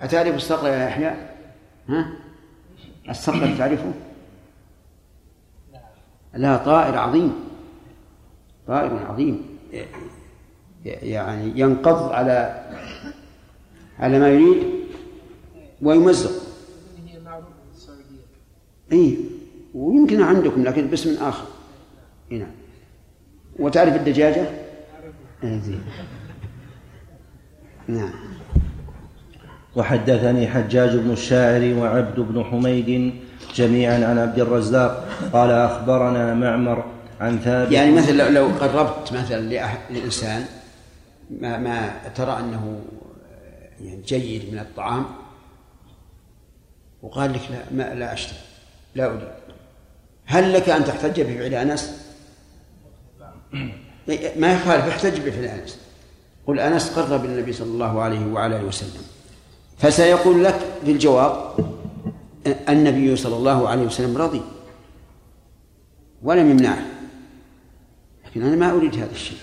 أتعرف الصقر يا يحيى؟ ها؟ الصقر تعرفه؟ لا طائر عظيم طائر عظيم يعني ينقض على على ما يريد ويمزق اي ويمكن عندكم لكن باسم آخر هنا وتعرف الدجاجة؟ إيه، نعم وحدثني حجاج بن الشاعر وعبد بن حميد جميعا عن عبد الرزاق قال أخبرنا معمر عن ثابت يعني مثلا لو قربت مثلا لإنسان ما ما ترى أنه يعني جيد من الطعام وقال لك لا ما لا أشتري لا أريد. هل لك أن تحتج بفعل أنس؟ ما يخالف احتج بفعل أنس. قل أنس قرب النبي صلى الله عليه وعلى آله وسلم. فسيقول لك في الجواب النبي صلى الله عليه وسلم رضي ولم يمنعه. لكن أنا ما أريد هذا الشيء.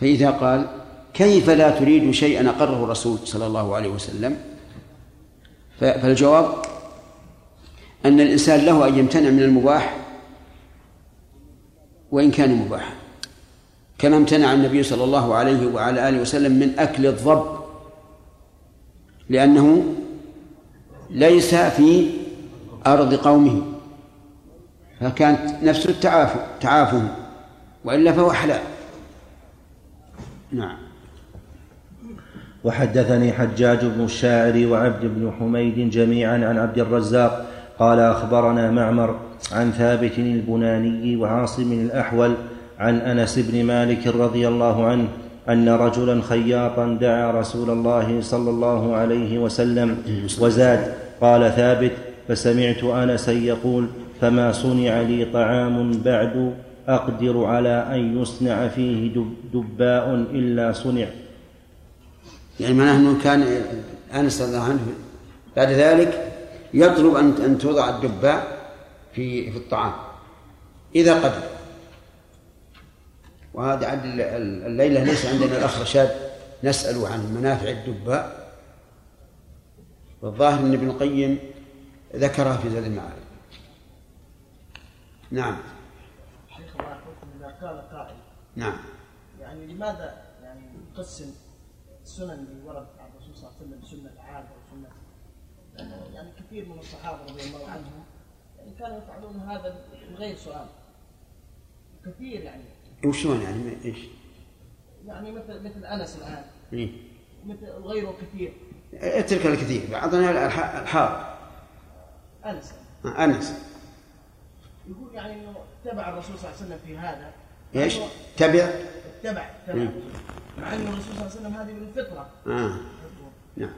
فإذا قال كيف لا تريد شيئا أقره الرسول صلى الله عليه وسلم؟ فالجواب أن الإنسان له أن يمتنع من المباح وإن كان مباحا. كما امتنع النبي صلى الله عليه وعلى آله وسلم من أكل الضب لأنه ليس في أرض قومه فكانت نفس التعافي تعافهم وإلا فهو حلال. نعم. وحدثني حجاج بن الشاعر وعبد بن حميد جميعا عن عبد الرزاق قال أخبرنا معمر عن ثابت البناني وعاصم الأحول عن أنس بن مالك رضي الله عنه أن رجلا خياطا دعا رسول الله صلى الله عليه وسلم وزاد قال ثابت فسمعت أنسا يقول فما صنع لي طعام بعد أقدر على أن يصنع فيه دباء إلا صنع. يعني معناه أنه كان أنس رضي الله عنه بعد ذلك يطلب أن أن توضع الدباء في في الطعام إذا قدر. وهذا عند الليلة ليس عندنا الأخ رشاد نسأل عن منافع الدباء. والظاهر أن ابن القيم ذكرها في زاد المعارف. نعم. شيخ الله إذا قال قائل نعم. يعني لماذا يعني نقسم السنن اللي ورد عن الرسول صلى الله عليه وسلم سنة عامة وسنة يعني كثير من الصحابة رضي الله عنهم يعني كانوا يفعلون هذا من غير سؤال. كثير يعني. وشلون يعني؟ إيش؟ يعني مثل مثل أنس الآن. إيه؟ مثل غيره كثير. اترك الكثير. بعضنا الحار أنس. أنس. يقول يعني إنه اتبع الرسول صلى الله عليه وسلم في هذا. إيش؟ تبع؟ اتبع اتبع مع ان الرسول صلى الله عليه وسلم هذه من الفطرة. آه. نعم.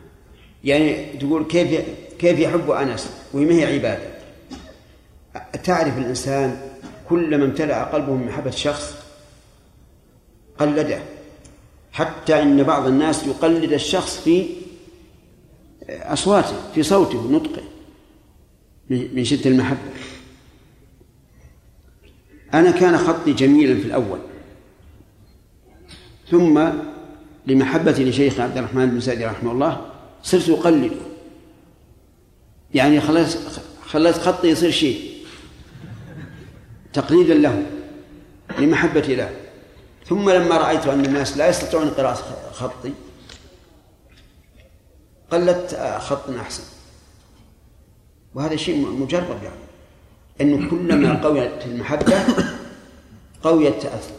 يعني تقول كيف كيف يحب أنس؟ وهي ما هي عبادة؟ تعرف الإنسان كلما امتلأ قلبه من محبة شخص قلده حتى إن بعض الناس يقلد الشخص في أصواته في صوته ونطقه من شدة المحبة. أنا كان خطي جميلا في الأول. ثم لمحبتي لشيخ عبد الرحمن بن سعدي رحمه الله صرت أقلده. يعني خلص خلت خطي يصير شيء. تقليدا له لمحبتي له. ثم لما رأيت أن الناس لا يستطيعون قراءة خطي قلت خط أحسن. وهذا شيء مجرب يعني. أنه كلما قويت المحبة قوي التأثر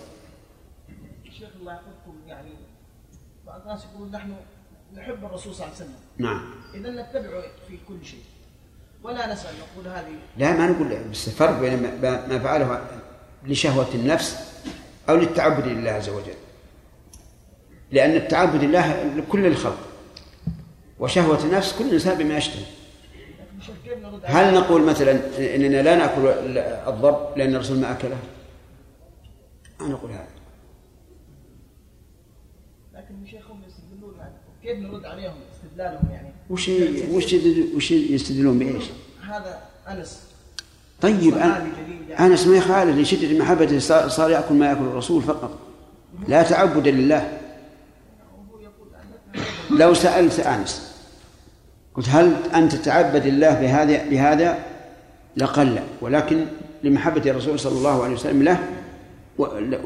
شيخ الله يحفظكم يعني بعض الناس يقولون نحن نحب الرسول صلى الله عليه وسلم. نعم. إذا نتبعه في كل شيء. ولا نسأل نقول هذه لا ما نقول بس الفرق بين ما فعله لشهوة النفس أو للتعبد لله عز وجل لأن التعبد لله لكل الخلق وشهوة النفس كل إنسان بما يشتهي هل نقول مثلا إننا لا نأكل الضب لأن الرسول ما أكله؟ ما نقول هذا. لكن شيخهم يستدلون كيف نرد عليهم استدلالهم يعني؟ وش وش وش يستدلون بإيش؟ هذا أنس طيب انس ما يخالف لشده محبته صار يأكل ما يأكل الرسول فقط. لا تعبدا لله. لو سألت أنس قلت هل أنت تتعبد الله بهذا بهذا؟ لقل ولكن لمحبة الرسول صلى الله عليه وسلم له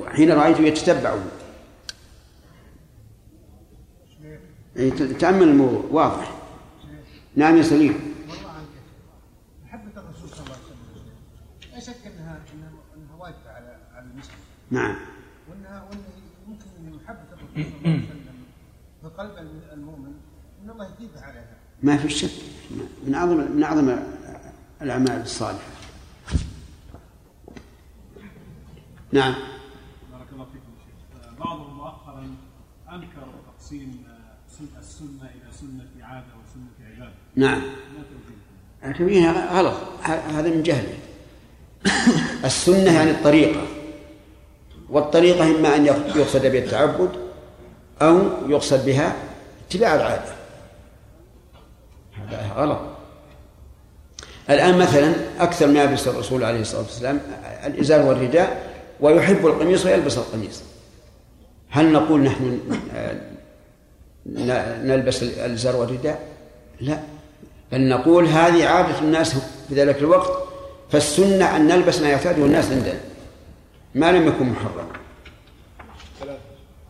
حين رأيته يتتبع إيه، تأمل الموضوع واضح. نعم يا سليم محبة الرسول صلى الله عليه وسلم لا شك انها انها واجبة على على المسلم نعم. وانها وأن يمكن محبة الرسول صلى الله عليه وسلم في قلب المؤمن إن الله يثيبه عليها ما في شك. من اعظم من أعظم الأعمال الصالحة. نعم. بارك الله فيكم شيخ. بعضهم مؤخرا أنكر تقسيم السنة إلى سنة عادة وسنة عبادة. نعم. ما توجيهها غلط. هذا من جهله. السنة يعني الطريقة. والطريقة إما أن يقصد بها التعبد أو يقصد بها اتباع العادة. هذا غلط. الآن مثلا أكثر ما يلبس الرسول عليه الصلاة والسلام الإزار والرداء ويحب القميص ويلبس القميص. هل نقول نحن نلبس الإزار والرداء؟ لا. بل نقول هذه عادة الناس في ذلك الوقت فالسنة أن نلبس ما يعتاده الناس عندنا. ما لم يكن محرما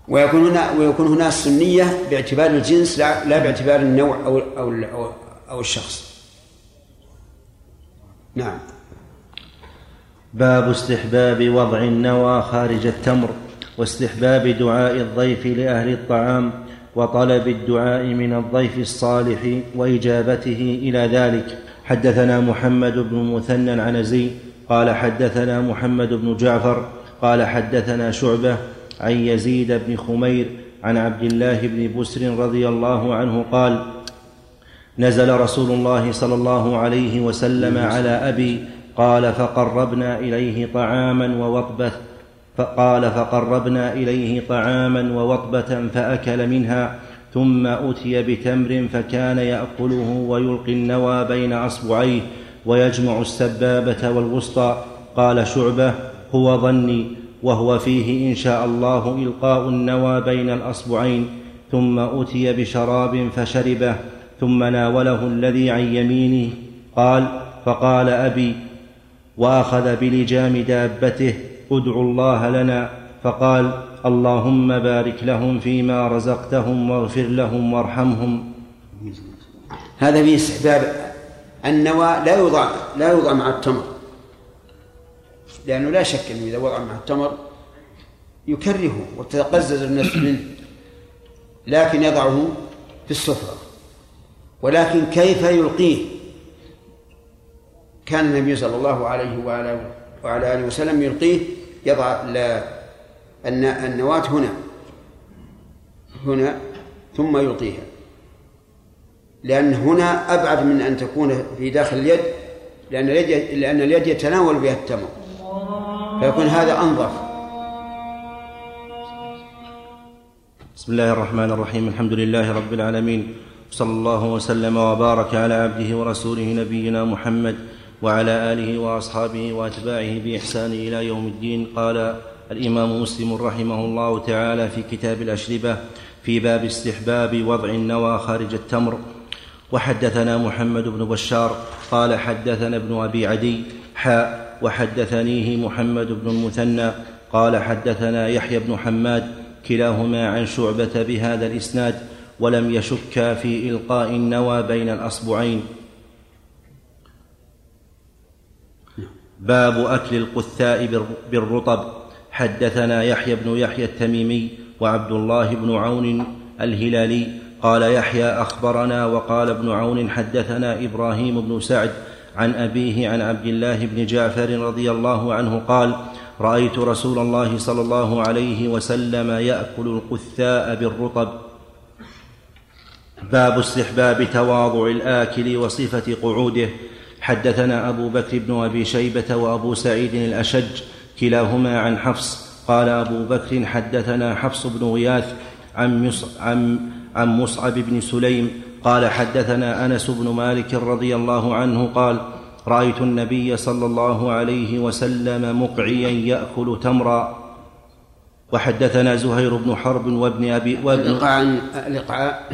ويكون هنا ويكون هنا السنية باعتبار الجنس لا, لا باعتبار النوع أو أو أو الشخص. نعم. باب استحباب وضع النوى خارج التمر واستحباب دعاء الضيف لأهل الطعام وطلب الدعاء من الضيف الصالح وإجابته إلى ذلك. حدثنا محمد بن مثنى عنزي قال حدثنا محمد بن جعفر قال حدثنا شعبة عن يزيد بن خمير عن عبد الله بن بسر رضي الله عنه قال نزل رسول الله صلى الله عليه وسلم على أبي قال فقربنا إليه طعاما ووطبة فقال فقربنا إليه طعاما ووطبة فأكل منها ثم أتي بتمر فكان يأكله ويلقي النوى بين أصبعيه ويجمع السبابة والوسطى. قال شعبة هو ظني وهو فيه إن شاء الله إلقاء النوى بين الأصبعين ثم أتي بشراب فشربه ثم ناوله الذي عن يمينه. قال فقال أبي وأخذ بلجام دابته ادعوا الله لنا. فقال اللهم بارك لهم فيما رزقتهم واغفر لهم وارحمهم. هذا في استحباب النوى لا يوضع لا يوضع مع التمر. لأنه لا شك أنه إذا وضع مع التمر يكرهه وتتقزز النفس منه لكن يضعه في السفرة. ولكن كيف يلقيه؟ كان النبي صلى الله عليه وعلى وعلى آله وسلم يلقيه يضع النواة هنا. هنا ثم يلقيها. لأن هنا أبعد من أن تكون في داخل اليد لأن اليد لأن اليد يتناول بها التمر. فيكون هذا أنظف. بسم الله الرحمن الرحيم. الحمد لله رب العالمين. صلى الله وسلم وبارك على عبده ورسوله نبينا محمد وعلى آله وأصحابه وأتباعه بإحسان إلى يوم الدين. قال الإمام مسلم رحمه الله تعالى في كتاب الأشربة في باب استحباب وضع النوى خارج التمر. وحدثنا محمد بن بشار قال حدثنا ابن أبي عدي حاء وحدثنيه محمد بن المثنى قال حدثنا يحيى بن حماد كلاهما عن شعبة بهذا الإسناد ولم يشكا في إلقاء النوى بين الأصبعين. باب أكل القثاء بالرطب. حدثنا يحيى بن يحيى التميمي وعبد الله بن عون الهلالي قال يحيى أخبرنا وقال ابن عون حدثنا إبراهيم بن سعد عن أبيه عن عبد الله بن جعفر رضي الله عنه قال رأيت رسول الله صلى الله عليه وسلم يأكل القثاء بالرطب. باب استحباب تواضع الآكل وصفة قعوده. حدثنا أبو بكر بن أبي شيبة وأبو سعيد الأشج كلاهما عن حفص. قال أبو بكر حدثنا حفص بن غياث عن عن عن مصعب بن سليم قال حدثنا أنس بن مالك رضي الله عنه قال رأيت النبي صلى الله عليه وسلم مقعيا يأكل تمرا. وحدثنا زهير بن حرب وابن أبي وابن الإقعاء الإقعاء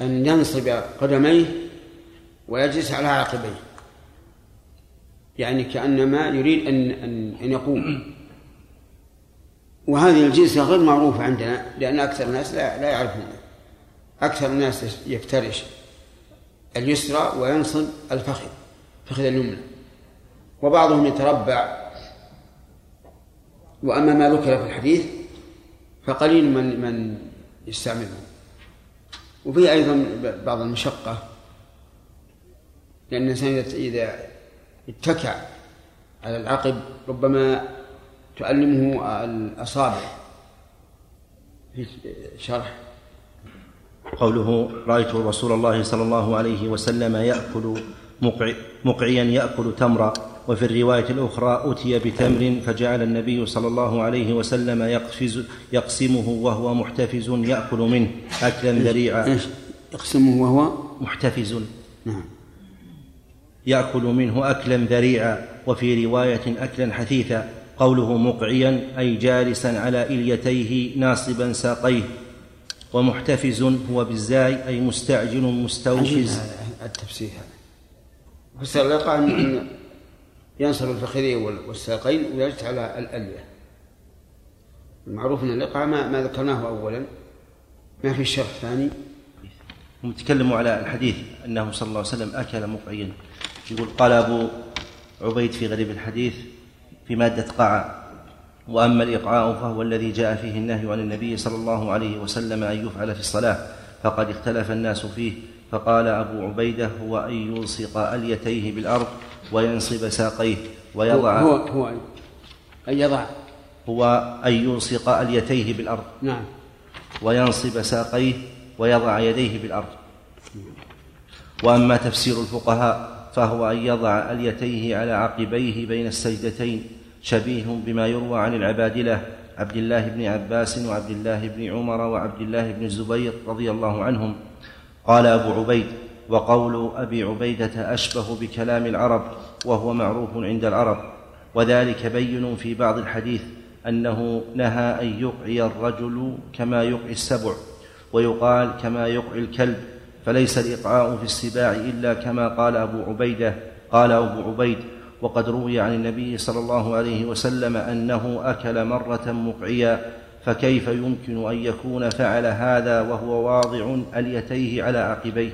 أن ينصب قدميه ويجلس على عقبيه. يعني كأنما يريد أن أن أن يقوم. وهذه الجلسة غير معروفة عندنا لأن أكثر الناس لا لا يعرفونها. أكثر الناس يفترش اليسرى وينصب الفخذ فخذ اليمنى. وبعضهم يتربع. وأما ما ذكر في الحديث فقليل من من يستعمله. وفيه أيضا بعض المشقة لأن الإنسان إذا اتكع على العقب ربما تؤلمه الأصابع. في شرح. قوله رأيت رسول الله صلى الله عليه وسلم يأكل مقع مقعيا يأكل تمرا. وفي الرواية الأخرى أتي بتمر فجعل النبي صلى الله عليه وسلم يقفز يقسمه وهو محتفز يأكل منه أكلا ذريعا. يقسمه وهو؟ محتفز. نعم. يأكل منه أكلا ذريعا. وفي رواية أكلا حثيثا. قوله مقعيا أي جالسا على إليتيه ناصبا ساقيه. ومحتفز هو بالزاي أي مستعجل مستوفز التفسير هذا. فسر أن ينصب الفخذين والساقين ويجلس على الألية المعروف أن الإقعاء ما, ما ذكرناه أولا. ما في شرح ثاني. هم تكلموا على الحديث أنه صلى الله عليه وسلم أكل مقعيا. يقول قال أبو عبيد في غريب الحديث في مادة قاع. وأما الإقعاء فهو الذي جاء فيه النهي عن النبي صلى الله عليه وسلم أن يفعل في الصلاة فقد اختلف الناس فيه فقال أبو عبيدة هو أن يلصق أليتيه بالأرض وينصب ساقيه ويضع هو هو أن يضع؟ هو أن يلصق أليتيه بالأرض نعم. وينصب ساقيه ويضع يديه بالأرض. وأما تفسير الفقهاء فهو أن يضع أليتيه على عقبيه بين السجدتين شبيه بما يروى عن العبادلة عبد الله بن عباس وعبد الله بن عمر وعبد الله بن الزبير رضي الله عنهم. قال أبو عبيد وقول أبي عبيدة أشبه بكلام العرب وهو معروف عند العرب. وذلك بين في بعض الحديث أنه نهى أن يقعي الرجل كما يقعي السبع ويقال كما يقعي الكلب فليس الإقعاء في السباع إلا كما قال أبو عبيدة. قال أبو عبيد وقد روي عن النبي صلى الله عليه وسلم أنه أكل مرة مقعيا فكيف يمكن أن يكون فعل هذا وهو واضع أليتيه على عقبيه؟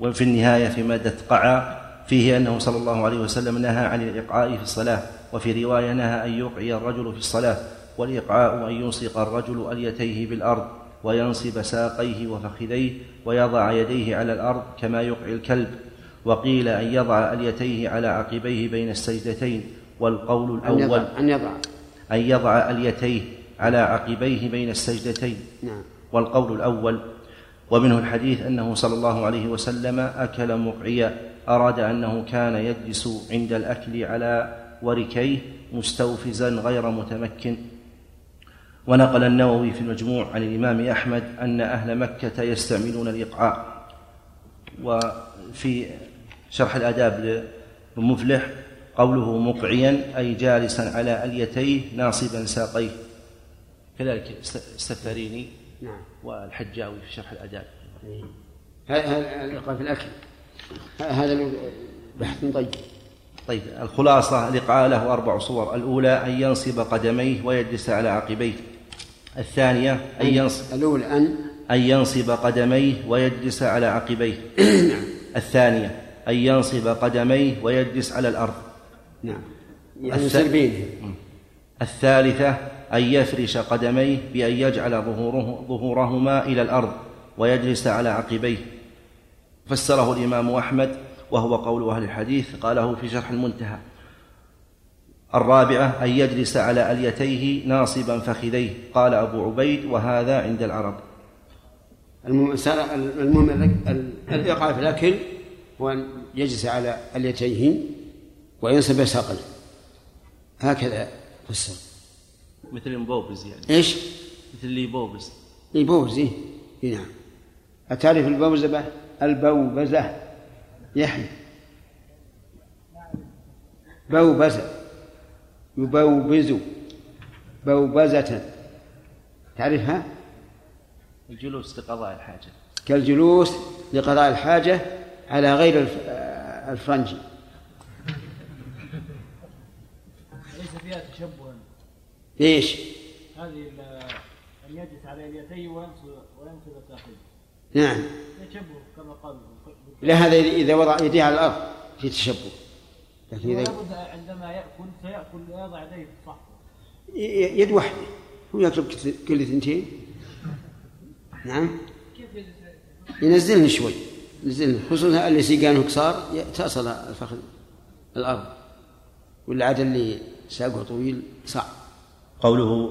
وفي النهاية في مادة قعا فيه أنه صلى الله عليه وسلم نهى عن الإقعاء في الصلاة وفي رواية نهى أن يقعي الرجل في الصلاة والإقعاء أن يلصق الرجل أليتيه بالأرض وينصب ساقيه وفخذيه ويضع يديه على الأرض كما يقعي الكلب. وقيل أن يضع أليتيه على عقبيه بين السجدتين والقول الأول أن يضع أن يضع أليتيه على عقبيه بين السجدتين نعم. والقول الأول. ومنه الحديث أنه صلى الله عليه وسلم أكل مقعيا أراد أنه كان يجلس عند الأكل على وركيه مستوفزا غير متمكن. ونقل النووي في المجموع عن الإمام أحمد أن أهل مكة يستعملون الإقعاء. وفي شرح الآداب للمفلح قوله مقعيا أي جالسا على أليتيه ناصبا ساقيه. كذلك السفاريني نعم. والحجاوي في شرح الآداب. هذا الإقراء في الأكل. هذا بحث طيب. طيب الخلاصة الإقعاء له أربع صور. الأولى أن ينصب قدميه ويجلس على عقبيه. الثانية أن ينصب الأولى أن أن ينصب قدميه ويجلس على عقبيه. الثانية أن ينصب قدميه ويجلس على الأرض. نعم. يعني الث- الثالثة أن يفرش قدميه بأن يجعل ظهوره ظهورهما إلى الأرض ويجلس على عقبيه. فسره الإمام أحمد وهو قول أهل الحديث قاله في شرح المنتهى. الرابعة أن يجلس على أليتيه ناصبا فخذيه. قال أبو عبيد وهذا عند العرب. المهم الإيقاع في الأكل هو أن يجلس على اليتيه وينصب ساقه هكذا فسر مثل المبوبز يعني. إيش؟ مثل اللي يبوبز البوز إيه. إيه نعم. أتعرف البوزة البوبزة. يحيى. بوبزة. يبوبز. بوبزة. تعرفها؟ الجلوس لقضاء الحاجة. كالجلوس لقضاء الحاجة. على غير الف- الفرنجي. ليس فيها تشبها ليش؟ هذه أن يجلس على اليتين وينصب وينصب ساقيه نعم. تشبه كما قال. لا هذا إذا وضع يديه على الأرض في تشبه. لكن إذا عندما يأكل سيأكل ويضع يديه في الصحن. يد واحدة. هو كت- كل ثنتين نعم. كيف ينزلني شوي. ينزلني خصوصا اللي سيقانه قصار تصل الفخذ الأرض ولا عاد اللي ساقه طويل صعب قوله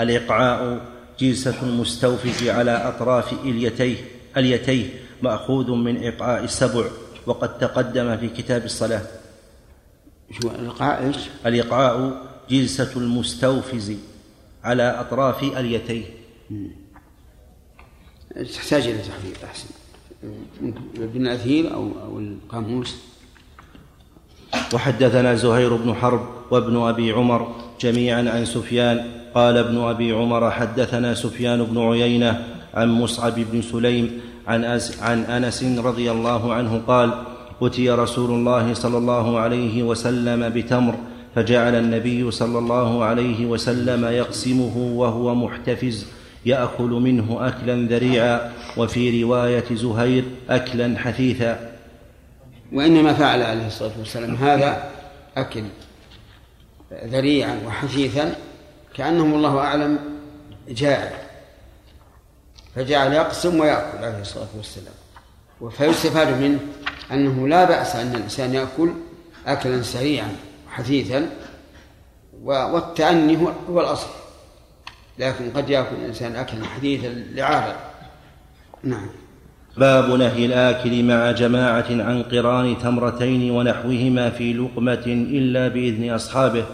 الإقعاء جلسة المستوفز على أطراف إليتيه اليتيه مأخوذ من إقعاء السبع وقد تقدم في كتاب الصلاة. شو القاع إيش؟ الإقعاء جلسة المستوفز على أطراف اليتيه. تحتاج إلى تحقيق أحسن. ابن الأثير أو أو القاموس. وحدثنا زهير بن حرب وابن أبي عمر جميعا عن سفيان. قال ابن أبي عمر حدثنا سفيان بن عيينة عن مصعب بن سليم عن, عن أنس رضي الله عنه قال أتي رسول الله صلى الله عليه وسلم بتمر فجعل النبي صلى الله عليه وسلم يقسمه وهو محتفز يأكل منه أكلا ذريعا وفي رواية زهير أكلا حثيثا. وإنما فعل عليه الصلاة والسلام هذا أكل ذريعا وحثيثا كأنه الله أعلم جائع فجعل يقسم ويأكل عليه الصلاة والسلام. فيستفاد منه أنه لا بأس أن الإنسان يأكل أكلا سريعا وحثيثا و- والتأني هو الأصل. لكن قد يأكل الإنسان أكلا حثيثا لعارض نعم. باب نهي الآكل مع جماعة عن قران تمرتين ونحوهما في لقمة إلا بإذن أصحابه.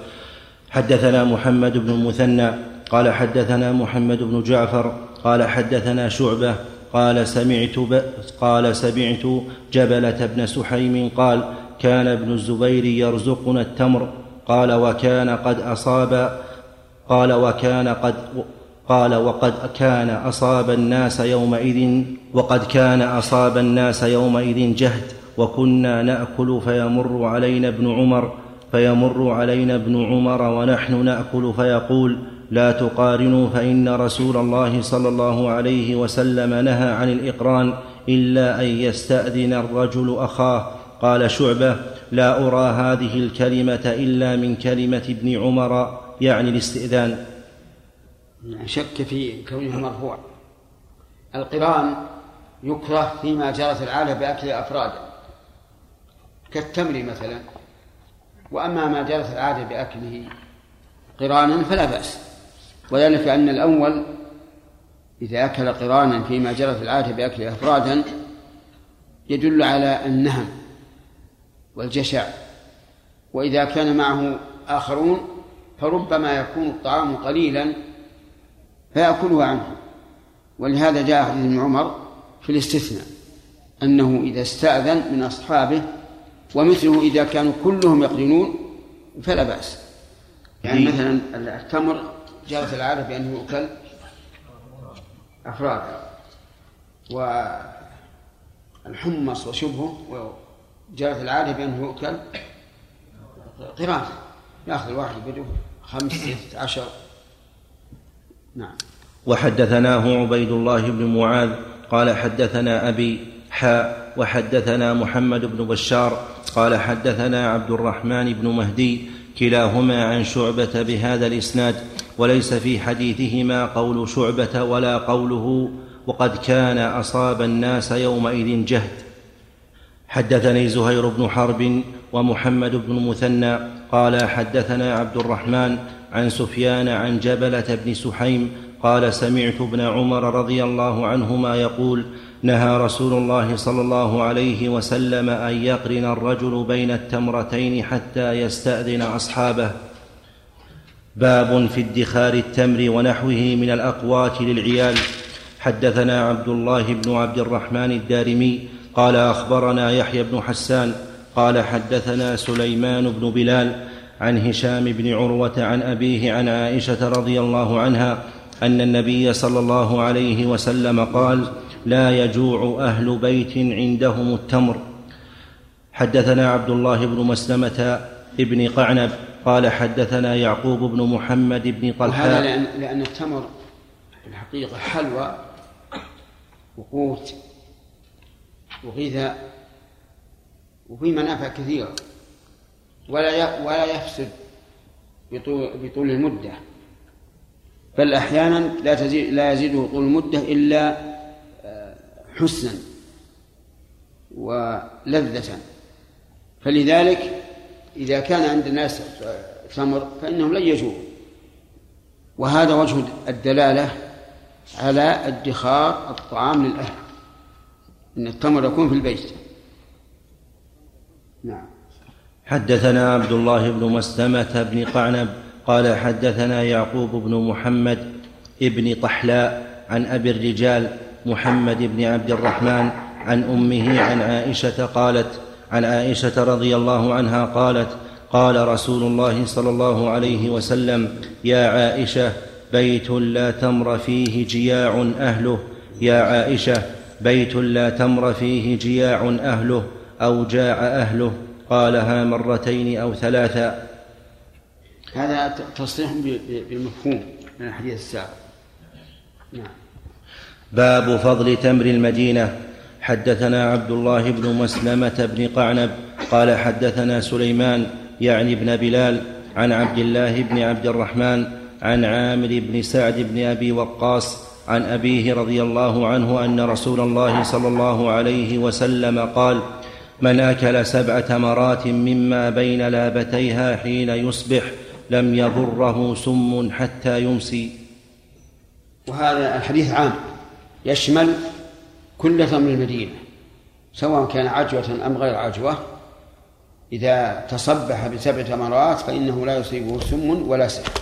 حدثنا محمد بن المثنى قال حدثنا محمد بن جعفر قال حدثنا شعبة قال سمعت ب... قال سمعت جبلة بن سحيم قال كان ابن الزبير يرزقنا التمر. قال وكان قد أصاب قال وكان قد قال وقد كان أصاب الناس يومئذ وقد كان أصاب الناس يومئذ جهد وكنا نأكل فيمر علينا ابن عمر فيمر علينا ابن عمر ونحن نأكل فيقول لا تقارنوا فإن رسول الله صلى الله عليه وسلم نهى عن الإقران إلا أن يستأذن الرجل أخاه. قال شعبة لا أرى هذه الكلمة إلا من كلمة ابن عمر يعني الاستئذان. شك في كونه مرفوع. القران يكره فيما جرت العاده بأكل افرادا كالتمر مثلا. وأما ما جرت العادة بأكله قرانا فلا بأس. وذلك أن الأول إذا أكل قرانا فيما جرت العادة باكله أفرادا يدل على النهم والجشع. وإذا كان معه آخرون فربما يكون الطعام قليلا فيأكله عنه. ولهذا جاء حديث ابن عمر في الاستثناء أنه إذا استأذن من أصحابه ومثله إذا كانوا كلهم يقرنون فلا بأس. يعني مثلا التمر جرت العادة بأنه يؤكل أفرادا والحمص وشبهه جرت العادة بأنه يؤكل قران يأخذ الواحد بده خمس ست عشر. نعم. وحدثناه عبيد الله بن معاذ قال حدثنا أبي حاء وحدثنا محمد بن بشار قال حدثنا عبد الرحمن بن مهدي كلاهما عن شعبة بهذا الإسناد وليس في حديثهما قول شعبة ولا قوله وقد كان أصاب الناس يومئذ جهد. حدثني زهير بن حرب ومحمد بن المثنى قال حدثنا عبد الرحمن عن سفيان عن جبلة بن سحيم قال سمعت ابن عمر رضي الله عنهما يقول نهى رسول الله صلى الله عليه وسلم أن يقرن الرجل بين التمرتين حتى يستأذن أصحابه. باب في ادخار التمر ونحوه من الأقوات للعيال. حدثنا عبد الله بن عبد الرحمن الدارمي قال أخبرنا يحيى بن حسان قال حدثنا سليمان بن بلال عن هشام بن عروة عن أبيه عن عائشة رضي الله عنها أن النبي صلى الله عليه وسلم قال لا يجوع أهل بيت عندهم التمر. حدثنا عبد الله بن مسلمة ابن قعنب قال حدثنا يعقوب بن محمد بن طلحة. وهذا لأن, لأن التمر في الحقيقة حلوى وقوت. وغذاء وفي منافع كثيرة. ولا ولا يفسد بطول, المدة. بل أحيانا لا تزيد لا يزيده طول المدة إلا آه، حسنا ولذة. فلذلك إذا كان عند الناس تمر فإنهم لن يجوعوا وهذا وجه الدلالة على ادخار الطعام للأهل. إن التمر يكون في البيت. نعم. حدثنا عبد الله بن مسلمة بن قعنب قال حدثنا يعقوب بن محمد ابن طحلاء عن أبي الرجال محمد بن عبد الرحمن عن أمه عن عائشة قالت عن عائشة رضي الله عنها قالت قال رسول الله صلى الله عليه وسلم يا عائشة بيت لا تمر فيه جياع أهله. يا عائشة بيت لا تمر فيه جياع أهله أو جاع أهله. قالها مرتين أو ثلاثا هذا تصريح بالمفهوم من الحديث السابق. نعم. باب فضل تمر المدينة. حدثنا عبد الله بن مسلمة بن قعنب قال حدثنا سليمان يعني ابن بلال عن عبد الله بن عبد الرحمن عن عامر بن سعد بن أبي وقاص عن أبيه رضي الله عنه أن رسول الله صلى الله عليه وسلم قال من أكل سبع تمرات مما بين لابتيها حين يصبح لم يضره سم حتى يمسي. وهذا الحديث عام يشمل كل تمر المدينة سواء كان عجوة أم غير عجوة. إذا تصبح بسبع تمرات فإنه لا يصيبه سم ولا سحر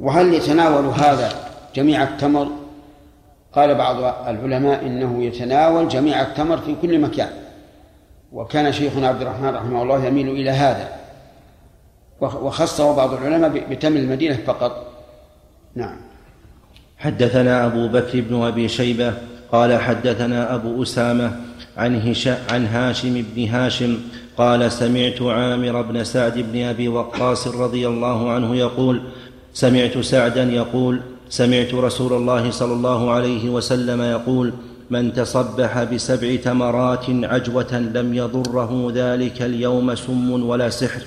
وهل يتناول هذا جميع التمر. قال بعض العلماء إنه يتناول جميع التمر في كل مكان. وكان شيخنا عبد الرحمن رحمه الله يميل إلى هذا. وخصه بعض العلماء بتمر المدينة فقط. نعم. حدثنا أبو بكر بن أبي شيبة قال حدثنا أبو أسامة عن, عن هاشم بن هاشم قال سمعت عامر بن سعد بن أبي وقاص رضي الله عنه يقول سمعت سعدا يقول سمعت رسول الله صلى الله عليه وسلم يقول من تصبح بسبع تمرات عجوة لم يضره ذلك اليوم سم ولا سحر.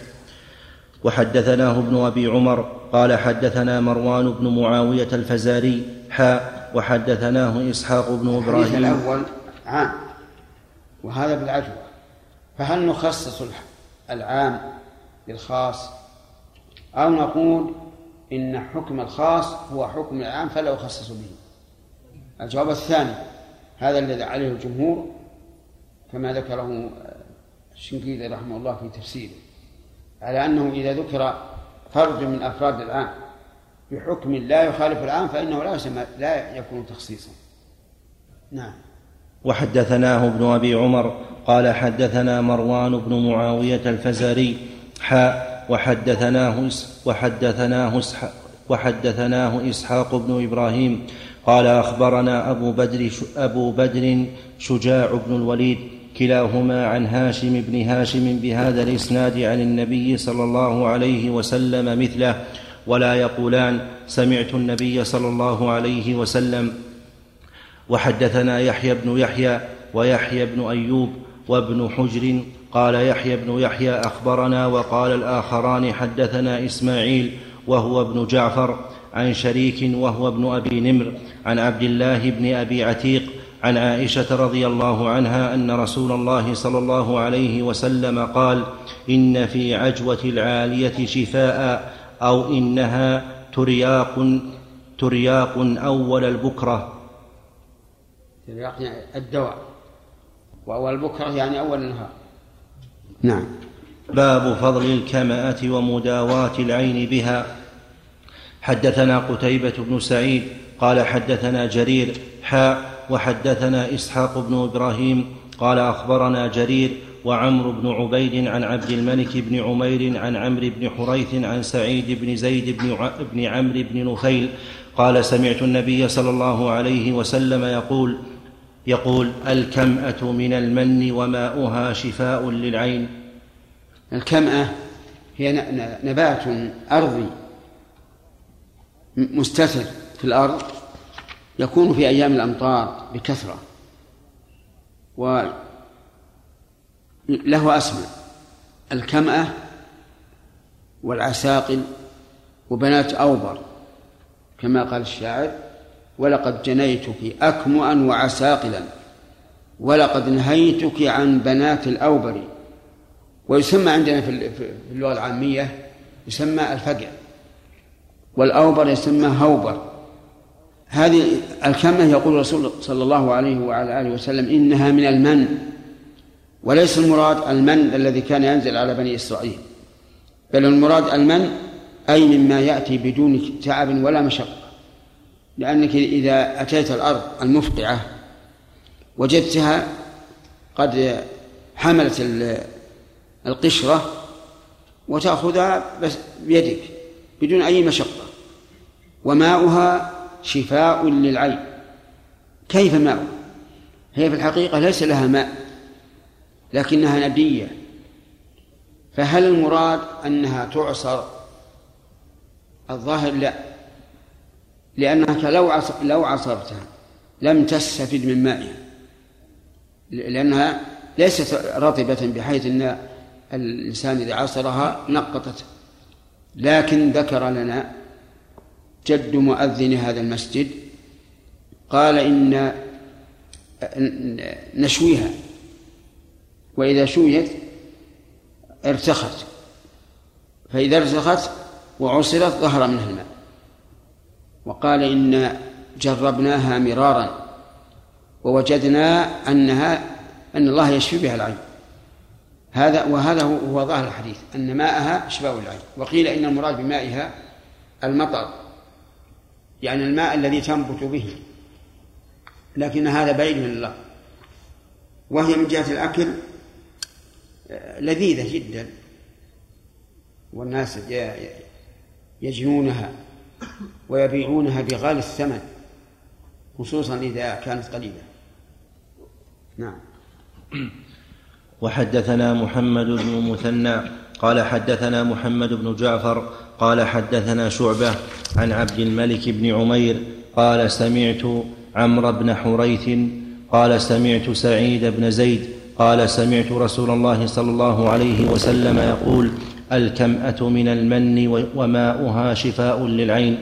وحدثناه ابن أبي عمر قال حدثنا مروان بن معاوية الفزاري حاء وحدثناه إسحاق بن إبراهيم. الأول عام وهذا بالعجوة. فهل نخصص العام بالخاص أو نقول إن حكم الخاص هو حكم العام فلا يخصص به. الجواب الثاني هذا الذي عليه الجمهور كما ذكره الشنقيطي رحمه الله في تفسيره على أنه إذا ذكر فرد من أفراد العام بحكم لا يخالف العام فإنه لا لا يكون تخصيصا. نعم. وحدثناه ابن أبي عمر قال حدثنا مروان بن معاوية الفزاري وحدثناه وحدثناه وحدثناه إسحاق بن إبراهيم. قال أخبرنا أبو بدر أبو بدر شجاع بن الوليد كلاهما عن هاشم بن هاشم بهذا الإسناد عن النبي صلى الله عليه وسلم مثله ولا يقولان سمعت النبي صلى الله عليه وسلم. وحدثنا يحيى بن يحيى ويحيى بن أيوب وابن حجر قال يحيى بن يحيى أخبرنا وقال الآخران حدثنا إسماعيل وهو ابن جعفر عن شريك وهو ابن أبي نمر عن عبد الله بن أبي عتيق عن عائشة رضي الله عنها أن رسول الله صلى الله عليه وسلم قال إن في عجوة العالية شفاء أو إنها ترياق ترياق أول البكرة. ترياق يعني الدواء. وأول البكرة يعني أول النهار. نعم. باب فضل الكمأة ومداواة العين بها. حدثنا قتيبة بن سعيد قال حدثنا جرير حاء وحدثنا إسحاق بن إبراهيم قال أخبرنا جرير وعمرو بن عبيد عن عبد الملك بن عمير عن عمرو بن حريث عن سعيد بن زيد بن, عمرو بن نفيل قال سمعت النبي صلى الله عليه وسلم يقول يقول الكمأة من المن وماؤها شفاء للعين. الكمأة هي نبات أرضي مستتر في الأرض يكون في أيام الأمطار بكثرة وله أسماء. الكمأة والعساقل وبنات أوبر كما قال الشاعر ولقد جنيتك أكمؤا وعساقلا ولقد نهيتك عن بنات الأوبر. ويسمى عندنا في اللغة العامية يسمى الفقع والأوبر يسمى هوبر. هذه الكمة يقول الرسول صلى الله عليه وعلى آله وسلم إنها من المن وليس المراد المن الذي كان ينزل على بني إسرائيل بل المراد المن أي مما يأتي بدون تعب ولا مشقة. لأنك إذا أتيت الأرض المفقعة وجدتها قد حملت القشرة وتأخذها بس بيدك بدون أي مشقة. وماؤها شفاء للعين. كيف ماؤها؟ هي في الحقيقة ليس لها ماء لكنها ندية فهل المراد أنها تعصر؟ الظاهر لا. لأنك لو لو عصرتها لم تستفد من مائها. لأنها ليست رطبة بحيث أن الإنسان إذا عصرها نقطت. لكن ذكر لنا جد مؤذن هذا المسجد قال إن نشويها. وإذا شويت ارتخت. فإذا ارتخت وعصرت ظهر منها الماء. وقال إن جربناها مرارا ووجدنا أنها أن الله يشفي بها العين. هذا وهذا هو ظاهر الحديث أن ماءها شفاء العين. وقيل إن المراد بمائها المطر. يعني الماء الذي تنبت به. لكن هذا بعيد من الله. وهي من جهة الأكل لذيذة جدا. والناس يجنونها. ويبيعونها بغالي الثمن خصوصا إذا كانت قليلة. نعم. وحدثنا محمد بن مثنى قال حدثنا محمد بن جعفر قال حدثنا شعبة عن عبد الملك بن عمير قال سمعت عمرو بن حريث قال سمعت سعيد بن زيد قال سمعت رسول الله صلى الله عليه وسلم يقول الكمأة من المن وماؤها شفاء للعين.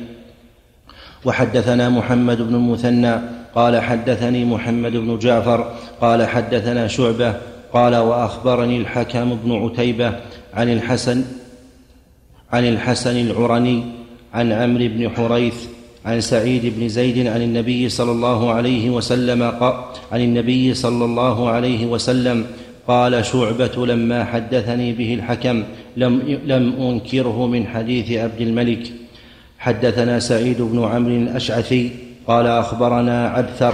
وحدثنا محمد بن المثنى قال حدثني محمد بن جعفر قال حدثنا شعبة قال وأخبرني الحكم بن عتيبة عن الحسن عن الحسن العرني عن عمرو بن حريث عن سعيد بن زيد عن النبي صلى الله عليه وسلم عن النبي صلى الله عليه وسلم قال شعبة لما حدثني به الحكم لم, لم أنكره من حديث عبد الملك. حدثنا سعيد بن عمرو الأشعثي قال أخبرنا عبثر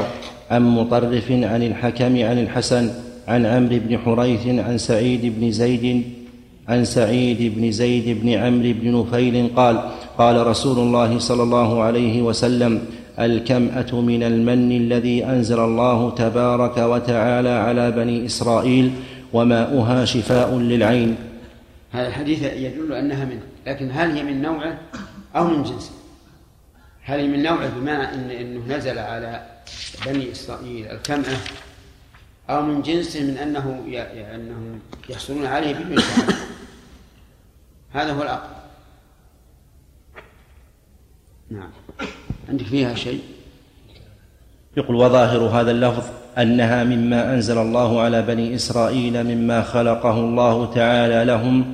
عن مطرف عن الحكم عن الحسن عن عمرو بن حريث عن سعيد بن زيد عن سعيد بن زيد بن عمرو بن نفيل قال قال رسول الله صلى الله عليه وسلم الكمأة من المن الذي أنزل الله تبارك وتعالى على بني إسرائيل وماؤها شفاء للعين. هذا الحديث يدل أنها منه لكن هل هي من نوعه أو من جنسه هل هي من نوعه بمعنى إن أنه نزل على بني إسرائيل الكمأة أو من جنسه من أنه أنهم يحصلون عليه بدون هذا هو الأقرب. نعم. عندك فيها شيء؟ يقول وظاهر هذا اللفظ أنها مما أنزل الله على بني إسرائيل مما خلقه الله تعالى لهم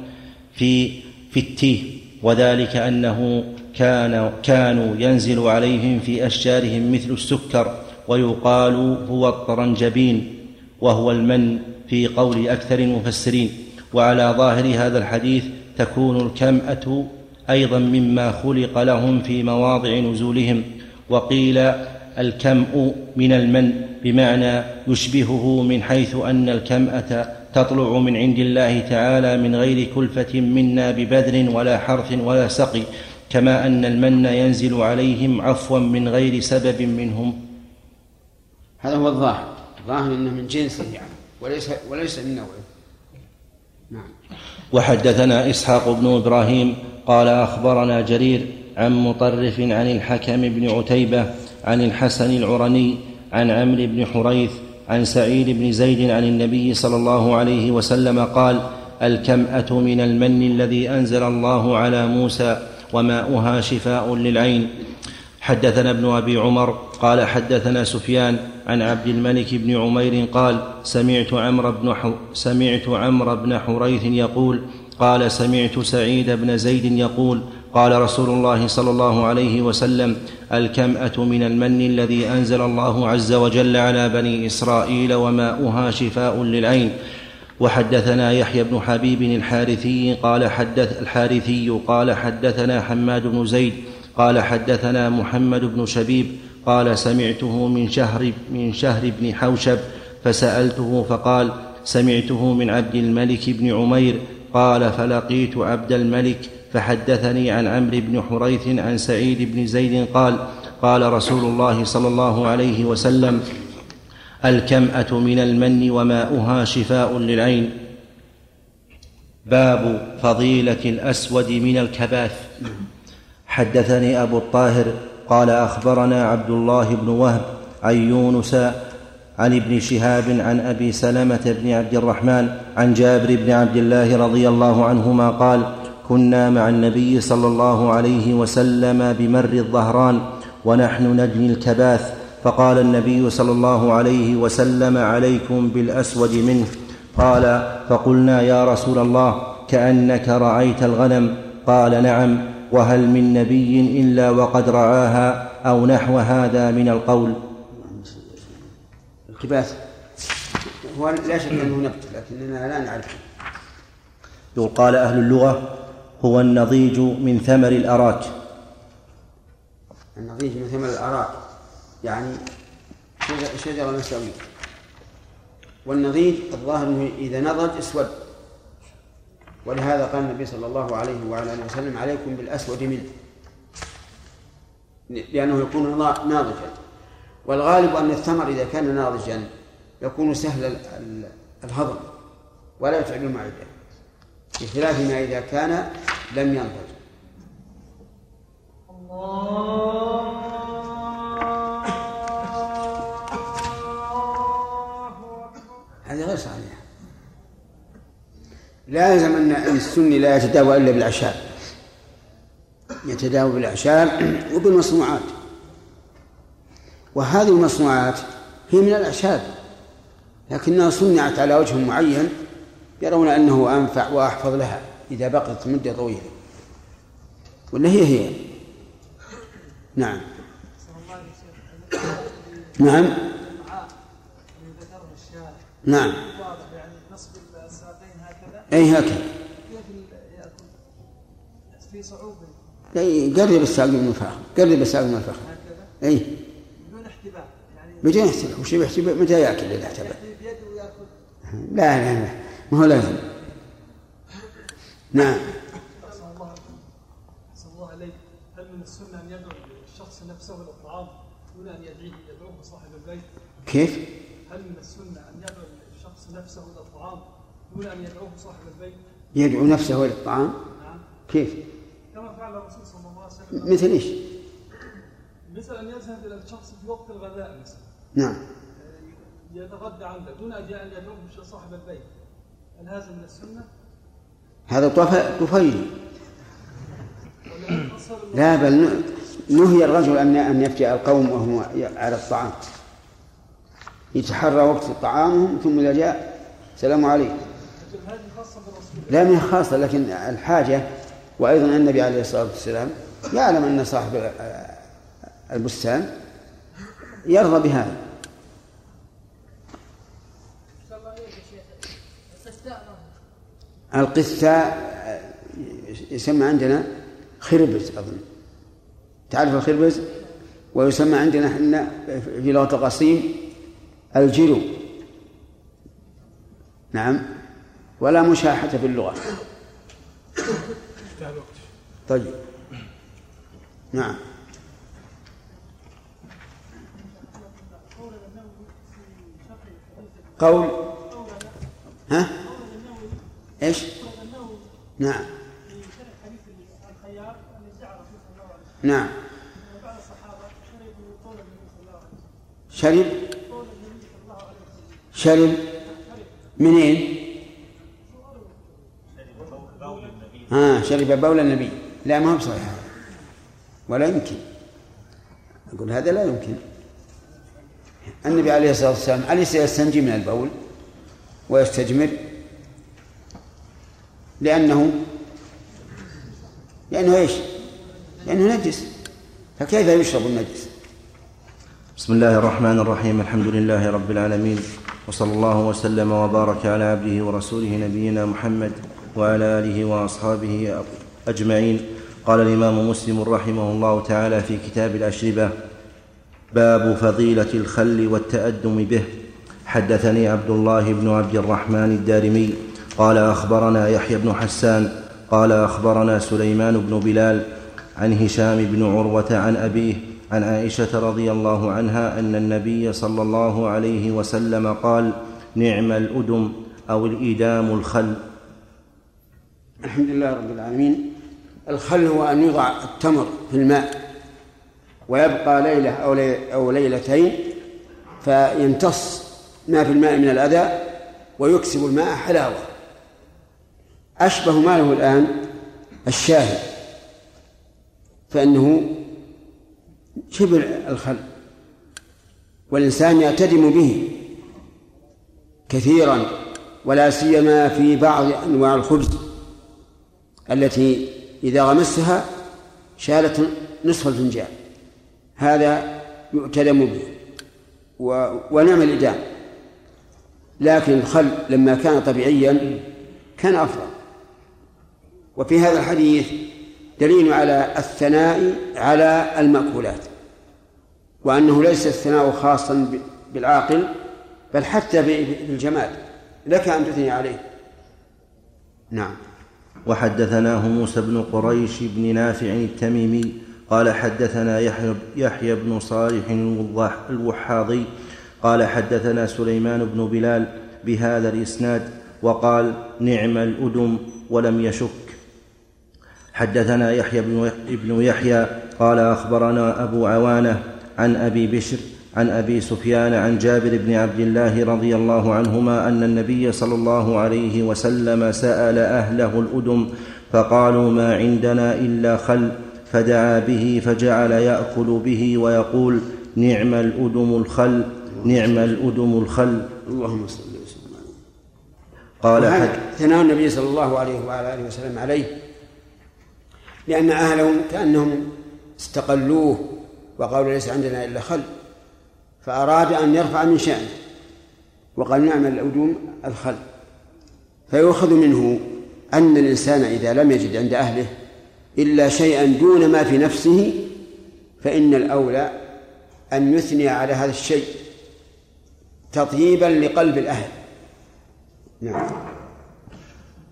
في في التيه وذلك أنه كان كانوا ينزل عليهم في أشجارهم مثل السكر ويقال هو الطرنجبين وهو المن في قول أكثر المفسرين وعلى ظاهر هذا الحديث تكون الكمأة أيضا مما خلق لهم في مواضع نزولهم. وقيل الكمء من المن بمعنى يشبهه من حيث أن الكمأة تطلع من عند الله تعالى من غير كلفة منا ببذل ولا حرث ولا سقي كما أن المن ينزل عليهم عفوا من غير سبب منهم. هذا هو الظاهر. الظاهر إنه من جنسه يعني وليس وليس من نوعه. نعم. وحدثنا إسحاق بن إبراهيم قال أخبرنا جرير عن مطرف عن الحكم بن عتيبة عن الحسن العرني عن عمرو بن حريث عن سعيد بن زيد عن النبي صلى الله عليه وسلم قال الكمأة من المن الذي أنزل الله على موسى وماؤها شفاء للعين. حدثنا ابن أبي عمر قال حدثنا سفيان عن عبد الملك بن عمير قال سمعت عمرو بن سمعت عمرو بن حريث يقول قال سمعت سعيد بن زيد يقول قال رسول الله صلى الله عليه وسلم الكمأة من المن الذي أنزل الله عز وجل على بني إسرائيل وماؤها شفاء للعين. وحدثنا يحيى بن حبيب الحارثي قال حدث الحارثي قال حدثنا حماد بن زيد قال حدثنا محمد بن شبيب قال سمعته من شهر من شهر بن حوشب فسألته فقال سمعته من عبد الملك بن عمير قال فلقيت عبد الملك فحدثني عن عمرو بن حريث عن سعيد بن زيد قال قال رسول الله صلى الله عليه وسلم الكمأة من المن وماؤها شفاء للعين. باب فضيلة الأسود من الكباث. حدثني أبو الطاهر قال أخبرنا عبد الله بن وهب عن يونس عن ابن شهاب عن أبي سلمة بن عبد الرحمن عن جابر بن عبد الله رضي الله عنهما قال كنا مع النبي صلى الله عليه وسلم بمر الظهران ونحن نجني الكباث فقال النبي صلى الله عليه وسلم عليكم بالأسود منه قال فقلنا يا رسول الله كأنك رأيت الغنم. قال نعم وهل من نبي إلا وقد رعاها أو نحو هذا من القول؟ الكباث هو لا شك أنه نبت لكننا لا نعرفه. يقول قال أهل اللغة هو النضيج من ثمر الأراك. النضيج من ثمر الأراك. يعني شجره مساويه والنضيج الظاهر إذا نضج أسود. ولهذا قال النبي صلى الله عليه وعلى آله وسلم عليكم بالأسود منه. لأنه يكون ناضجا. والغالب أن الثمر إذا كان ناضجا يكون سهل الهضم ولا يتعب المعده بخلاف ما إذا كان لم ينضج. هذه غير صحيحه لا يلزم أن السني لا يتداوى إلا بالأعشاب. يتداوى بالأعشاب وبالمصنوعات. وهذه المصنوعات هي من الأعشاب لكنها صنعت على وجه معين يرون أنه أنفع وأحفظ لها إذا بقيت مدة طويلة. ولا هي هي؟ نعم. نعم. نعم. أي هكذا. في صعوبة. أي قرب الساق من الفخذ قرب الساق من الفخذ يعني بدون احتباء وش يحتباء متى يأكل إذا احتباء؟ لا لا لا ما هو لازم نعم الله عليك هل من السنة ان يدعو الشخص نفسه للطعام دون ان يدعيه يدعوه صاحب البيت؟ كيف؟ هل من السنة ان يدعو الشخص نفسه للطعام دون ان يدعوه صاحب البيت؟ يدعو نفسه للطعام؟ نعم كيف؟ كما فعل الرسول صلى الله عليه وسلم مثل إيش؟ مثل ان يذهب إلى الشخص في وقت الغداء مثلا نعم. يتغدى عنده دون أن يدعوه صاحب البيت. هل هذا من السنة؟ هذا طفيلي لا بل نهي الرجل أن أن يفجأ القوم وهو على الطعام. يتحرى وقت طعامهم ثم إذا جاء السلام عليكم لا من خاصة لكن الحاجة وأيضا النبي عليه الصلاة والسلام يعلم أن صاحب البستان يرضى بهذا. القثاء يسمى عندنا خربز أظن. تعرف الخربز؟ ويسمى عندنا إحنا في لغة القصيم الجلو. نعم. ولا مشاحة في اللغة. طيب. نعم. قول. ها؟ إيش؟ نعم. نعم. شرب؟ شرب. منين؟ ها شرب بول النبي. لا ما هو بصحيح. ولا يمكن. أقول هذا لا يمكن. النبي عليه الصلاة والسلام أليس يستنجي من البول ويستجمر؟ لأنه لأنه إيش؟ لأنه نجس فكيف يشرب النجس؟ بسم الله الرحمن الرحيم الحمد لله رب العالمين وصلى الله وسلم وبارك على عبده ورسوله نبينا محمد وعلى آله وأصحابه أجمعين قال الإمام مسلم رحمه الله تعالى في كتاب الأشربة باب فضيلة الخل والتأدم به حدثني عبد الله بن عبد الرحمن الدارمي قال أخبرنا يحيى بن حسان قال أخبرنا سليمان بن بلال عن هشام بن عروة عن أبيه عن عائشة رضي الله عنها أن النبي صلى الله عليه وسلم قال نعم الأدم أو الايدام الخل. الحمد لله رب العالمين. الخل هو أن يوضع التمر في الماء ويبقى ليلة أو أو ليلتين فيمتص ما في الماء من الأذى ويكسب الماء حلاوة. أشبه ما له الآن الشاهي فإنه شبه الخل والإنسان يعتدم به كثيرا ولا سيما في بعض أنواع الخبز التي إذا غمسها شالت نصف الفنجان هذا يعتدم به ونعم الإدام. لكن الخل لما كان طبيعيا كان أفضل. وفي هذا الحديث دليل على الثناء على المأكولات وأنه ليس الثناء خاصا بالعاقل بل حتى بالجماد. لك أن تثني عليه. نعم. وحدثناه موسى بن قريش بن نافع التميمي قال حدثنا يحيى, يحيى بن صالح الوحاضي قال حدثنا سليمان بن بلال بهذا الإسناد وقال نعم الأدم ولم يشك حدثنا يحيى بن يحيى قال أخبرنا أبو عوانة عن أبي بشر عن أبي سفيان عن جابر بن عبد الله رضي الله عنهما أن النبي صلى الله عليه وسلم سأل أهله الأدم فقالوا ما عندنا إلا خل فدعا به فجعل يأكل به ويقول نعم الأدم الخل نعم الأدم الخل. اللهم صل وسلم. قال ثناء النبي صلى الله عليه وعلى آله وسلم عليه. لأن اهله كأنهم استقلوه وقالوا ليس عندنا إلا خل فأراد أن يرفع من شأنه وقال نعم الأدوم الخل. فيؤخذ منه أن الإنسان إذا لم يجد عند أهله إلا شيئا دون ما في نفسه فإن الأولى أن يثني على هذا الشيء تطييبا لقلب الأهل. نعم.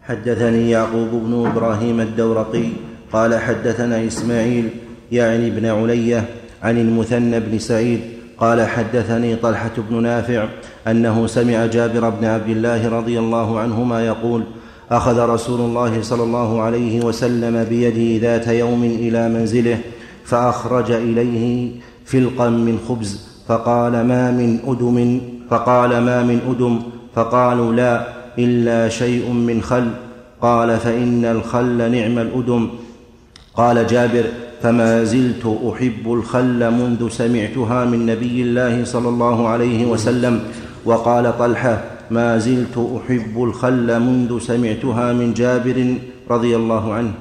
حدثني يعقوب بن إبراهيم الدورقي قال حدثنا إسماعيل يعني ابن علية عن المثنى بن سعيد قال حدثني طلحة بن نافع أنه سمع جابر بن عبد الله رضي الله عنهما يقول أخذ رسول الله صلى الله عليه وسلم بيده ذات يوم إلى منزله فأخرج إليه فلقا من خبز فقال ما من أدم؟ فقال ما من أدم؟ فقالوا لا إلا شيء من خل. قال فإن الخل نعم الأدم. قال جابر فما زلت أحب الخل منذ سمعتها من نبي الله صلى الله عليه وسلم. وقال طلحة ما زلت أحب الخل منذ سمعتها من جابر رضي الله عنه.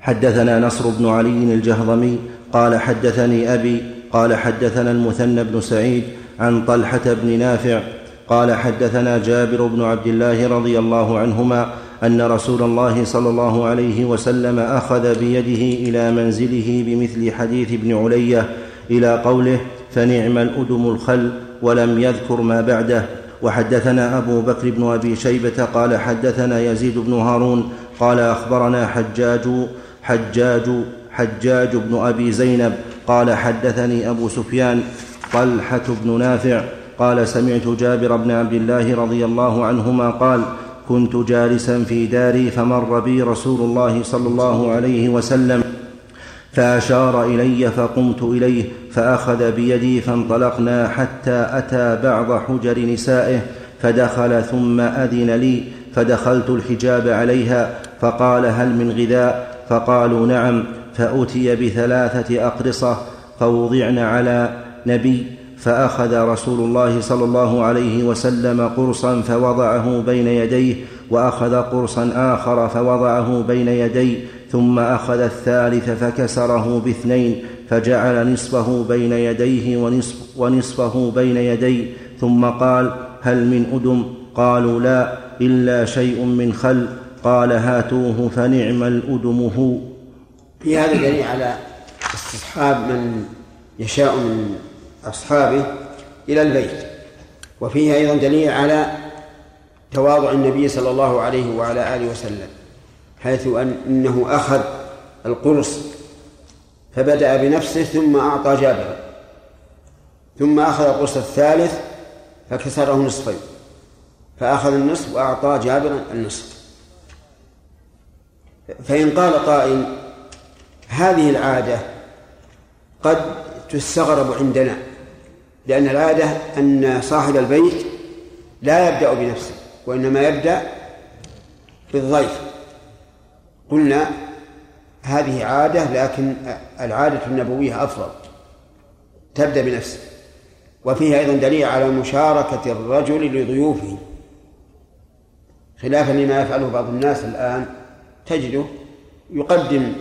حدثنا نصر بن علي الجهضمي قال حدثني أبي قال حدثنا المثنى بن سعيد عن طلحة بن نافع قال حدثنا جابر بن عبد الله رضي الله عنهما أن رسول الله صلى الله عليه وسلم أخذ بيده إلى منزله بمثل حديث ابن علية إلى قوله فنعم الأدم الخل ولم يذكر ما بعده. وحدثنا أبو بكر بن أبي شيبة قال حدثنا يزيد بن هارون قال أخبرنا حجاج حجاج حجاج بن أبي زينب قال حدثني أبو سفيان طلحة بن نافع قال سمعت جابر بن عبد الله رضي الله عنهما قال كنت جالسا في داري فمر بي رسول الله صلى الله عليه وسلم فأشار إلي فقمت إليه فأخذ بيدي فانطلقنا حتى أتى بعض حجر نسائه فدخل ثم أذن لي فدخلت الحجاب عليها فقال هل من غذاء؟ فقالوا نعم فأتي بثلاثة أقرصة فوضعن على نبي فأخذ رسول الله صلى الله عليه وسلم قرصا فوضعه بين يديه وأخذ قرصا آخر فوضعه بين يديه ثم أخذ الثالث فكسره باثنين فجعل نصفه بين يديه ونصف ونصفه بين يديه ثم قال هل من أدم؟ قالوا لا إلا شيء من خل. قال هاتوه فنعم الأدم هو. في هذا دليل على استصحاب من يشاء من أصحابه إلى البيت. وفيه أيضا دليل على تواضع النبي صلى الله عليه وعلى آله وسلم حيث أن إنه أخذ القرص فبدأ بنفسه ثم أعطى جابرا ثم أخذ القرص الثالث فكسره نصفين فأخذ النصف وأعطى جابرا النصف. فإن قال قائل هذه العادة قد تستغرب عندنا لأن العادة أن صاحب البيت لا يبدأ بنفسه وإنما يبدأ بالضيف. قلنا هذه عادة لكن العادة النبوية أفضل. تبدأ بنفسه. وفيه أيضا دليل على مشاركة الرجل لضيوفه. خلافا لما يفعله بعض الناس الآن تجده يقدم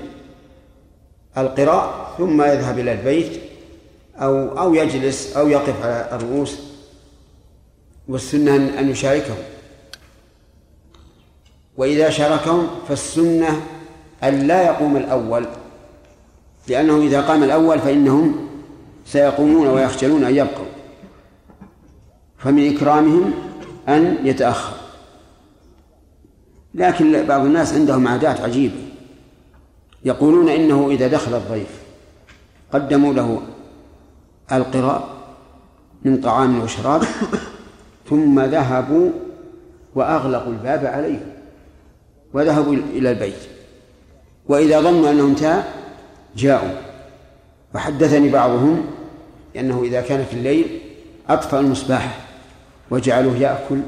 القراء ثم يذهب إلى البيت أو أو يجلس أو يقف على الرؤوس والسنة أن يشاركهم. وإذا شاركهم فالسنة أن لا يقوم الأول لأنه إذا قام الأول فإنهم سيقومون ويخجلون أن يبقوا. فمن إكرامهم أن يتأخر. لكن بعض الناس عندهم عادات عجيبة. يقولون إنه إذا دخل الضيف قدموا له القراء من طعام وشراب ثم ذهبوا وأغلقوا الباب عليه وذهبوا إلى البيت. وإذا ظنوا أنه انتهى جاءوا. وحدثني بعضهم أنه إذا كان في الليل أطفأ المصباح وجعلوه يأكل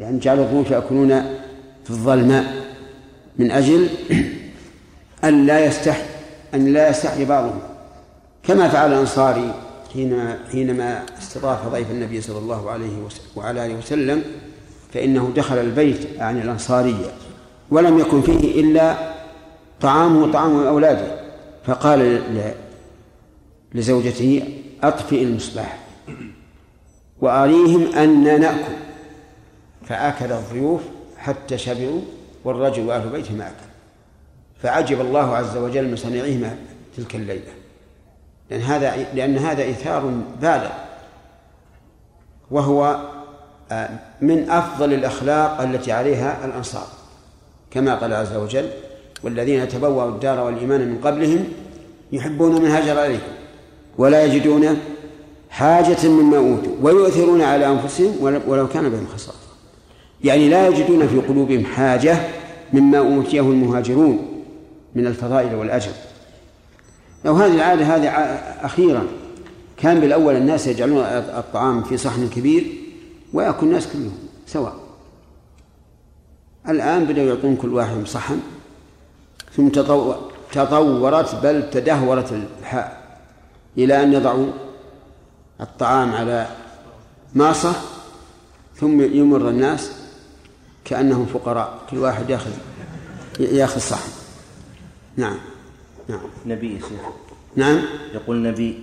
يعني جعلوا الضيوف يأكلون في الظلماء من أجل أن لا يستحي أن لا يستحي بعضهم. كما فعل الأنصاري حينما حينما استضاف ضيف النبي صلى الله عليه وعلى آله وسلم فإنه دخل البيت عن الأنصارية ولم يكن فيه إلا طعامه وطعام أولاده. فقال لزوجته أطفئ المصباح وأريهم أن نأكل. فأكل الضيوف حتى شبعوا والرجل وأهل بيته ما أكل. فعجب الله عز وجل من صنيعهما تلك الليلة. لأن هذا لأن هذا إيثار بالغ. وهو آه، من أفضل الأخلاق التي عليها الأنصار. كما قال عز وجل والذين تبوأوا الدار والإيمان من قبلهم يحبون من هاجر عليهم ولا يجدون حاجة مما أوتوا ويؤثرون على أنفسهم ولو كان بهم خصاصة يعني لا يجدون في قلوبهم حاجة مما أوتيه المهاجرون من الفضائل والأجر. لو هذه العادة هذه أخيرا كان بالأول الناس يجعلون الطعام في صحن كبير ويأكل الناس كلهم سواء. الآن بدأوا يعطون كل واحد صحن ثم تطورت بل تدهورت الحال إلى أن يضعوا الطعام على ماصة ثم يمر الناس كأنهم فقراء كل واحد ياخذ ياخذ صحن. نعم. نعم. نبي شيخ. نعم. يقول نبي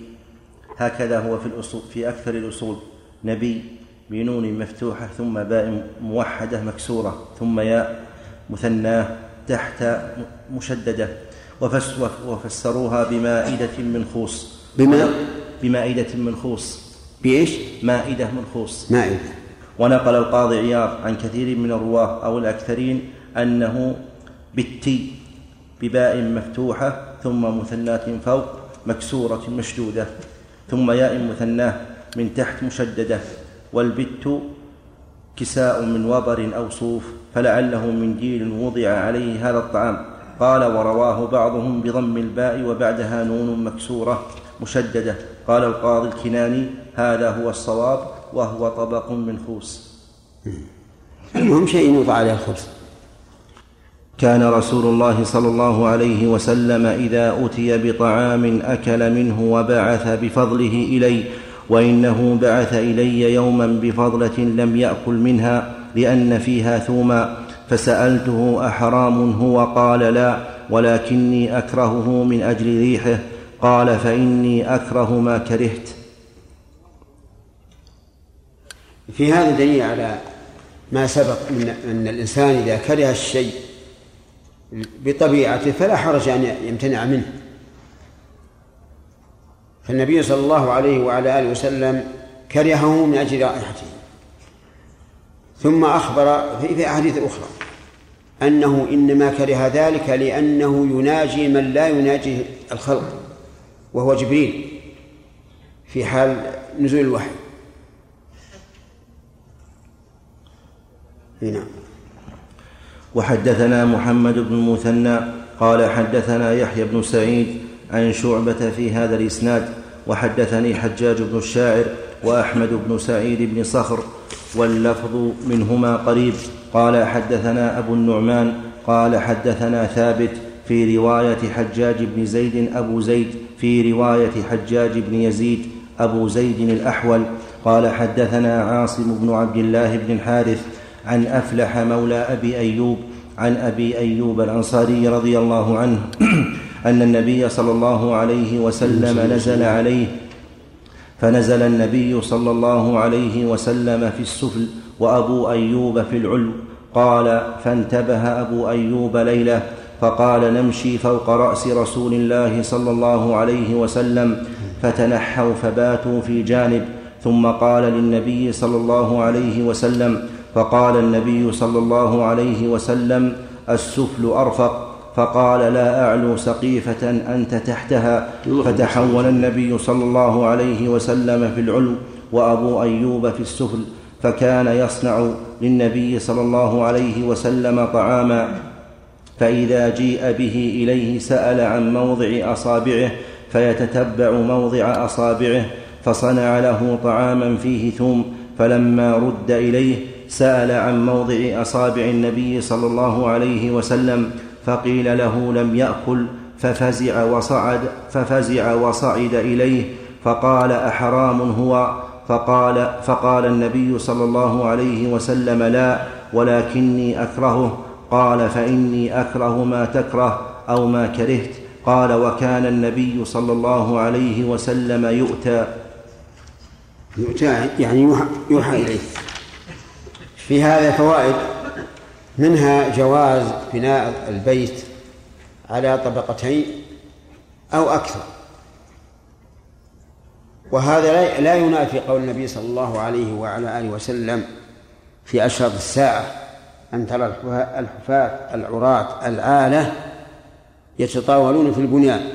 هكذا هو في الأصول في أكثر الأصول. نبي بنون مفتوحة ثم باء موحدة مكسورة ثم ياء مثناة تحت مشددة. وفسروها بمائدة من خوص. بما؟ بمائدة من خوص. بإيش؟ مائدة من خوص. مائدة. ونقل القاضي عياض عن كثير من الرواة أو الأكثرين أنه بالتي بباء مفتوحة ثم مثنات فوق مكسورة مشدودة ثم ياء مثناة من تحت مشددة والبت كساء من وبر أو صوف فلعله من جيل وضع عليه هذا الطعام. قال ورواه بعضهم بضم الباء وبعدها نون مكسورة مشددة. قال القاضي الكناني هذا هو الصواب وهو طبق من خوس المهم شيء يوضع عليه الخبز. كان رسول الله صلى الله عليه وسلم إذا أتي بطعام أكل منه وبعث بفضله إلي وإنه بعث إلي يوما بفضلة لم يأكل منها لأن فيها ثوما فسألته أحرام هو قال لا ولكني أكرهه من أجل ريحه قال فإني أكره ما كرهت. في هذا دليل على ما سبق من أن الإنسان إذا كره الشيء بطبيعته فلا حرج أن يمتنع منه. فالنبي صلى الله عليه وعلى آله وسلم كرهه من أجل رائحته. ثم أخبر في أحاديث أخرى أنه إنما كره ذلك لأنه يناجي من لا يناجي الخلق وهو جبريل في حال نزول الوحي. نعم. وحدثنا محمد بن المثنى قال حدثنا يحيى بن سعيد عن شعبة في هذا الإسناد وحدثني حجاج بن الشاعر وأحمد بن سعيد بن صخر واللفظ منهما قريب. قال حدثنا أبو النعمان قال حدثنا ثابت في رواية حجاج بن زيد أبو زيد في رواية حجاج بن يزيد أبو زيد الأحول. قال حدثنا عاصم بن عبد الله بن الحارث عن أفلح مولى أبي أيوب عن أبي أيوب الأنصاري رضي الله عنه أن النبي صلى الله عليه وسلم نزل عليه فنزل النبي صلى الله عليه وسلم في السفل وأبو أيوب في العلو. قال فانتبه أبو أيوب ليلة فقال نمشي فوق رأس رسول الله صلى الله عليه وسلم فتنحوا فباتوا في جانب ثم قال للنبي صلى الله عليه وسلم فقال النبي صلى الله عليه وسلم السفل أرفق. فقال لا أعلو سقيفة أنت تحتها. فتحول النبي صلى الله عليه وسلم في العلو وأبو أيوب في السفل. فكان يصنع للنبي صلى الله عليه وسلم طعاما. فإذا جيء به إليه سأل عن موضع أصابعه فيتتبع موضع أصابعه فصنع له طعاما فيه ثوم. فلما رد إليه سأل عن موضع أصابع النبي صلى الله عليه وسلم فقيل له لم يأكل ففزع وصعد ففزع وصعد إليه فقال أحرام هو؟ فقال فقال النبي صلى الله عليه وسلم لا ولكني أكرهه. قال فإني أكره ما تكره أو ما كرهت. قال وكان النبي صلى الله عليه وسلم يؤتى. يؤتى يعني يوحى, إليه. في هذا فوائد. منها جواز بناء البيت على طبقتين أو أكثر. وهذا لا ينافي قول النبي صلى الله عليه وعلى آله وسلم في أشرط الساعة أن ترى الحفاة العراة العالة يتطاولون في البنيان.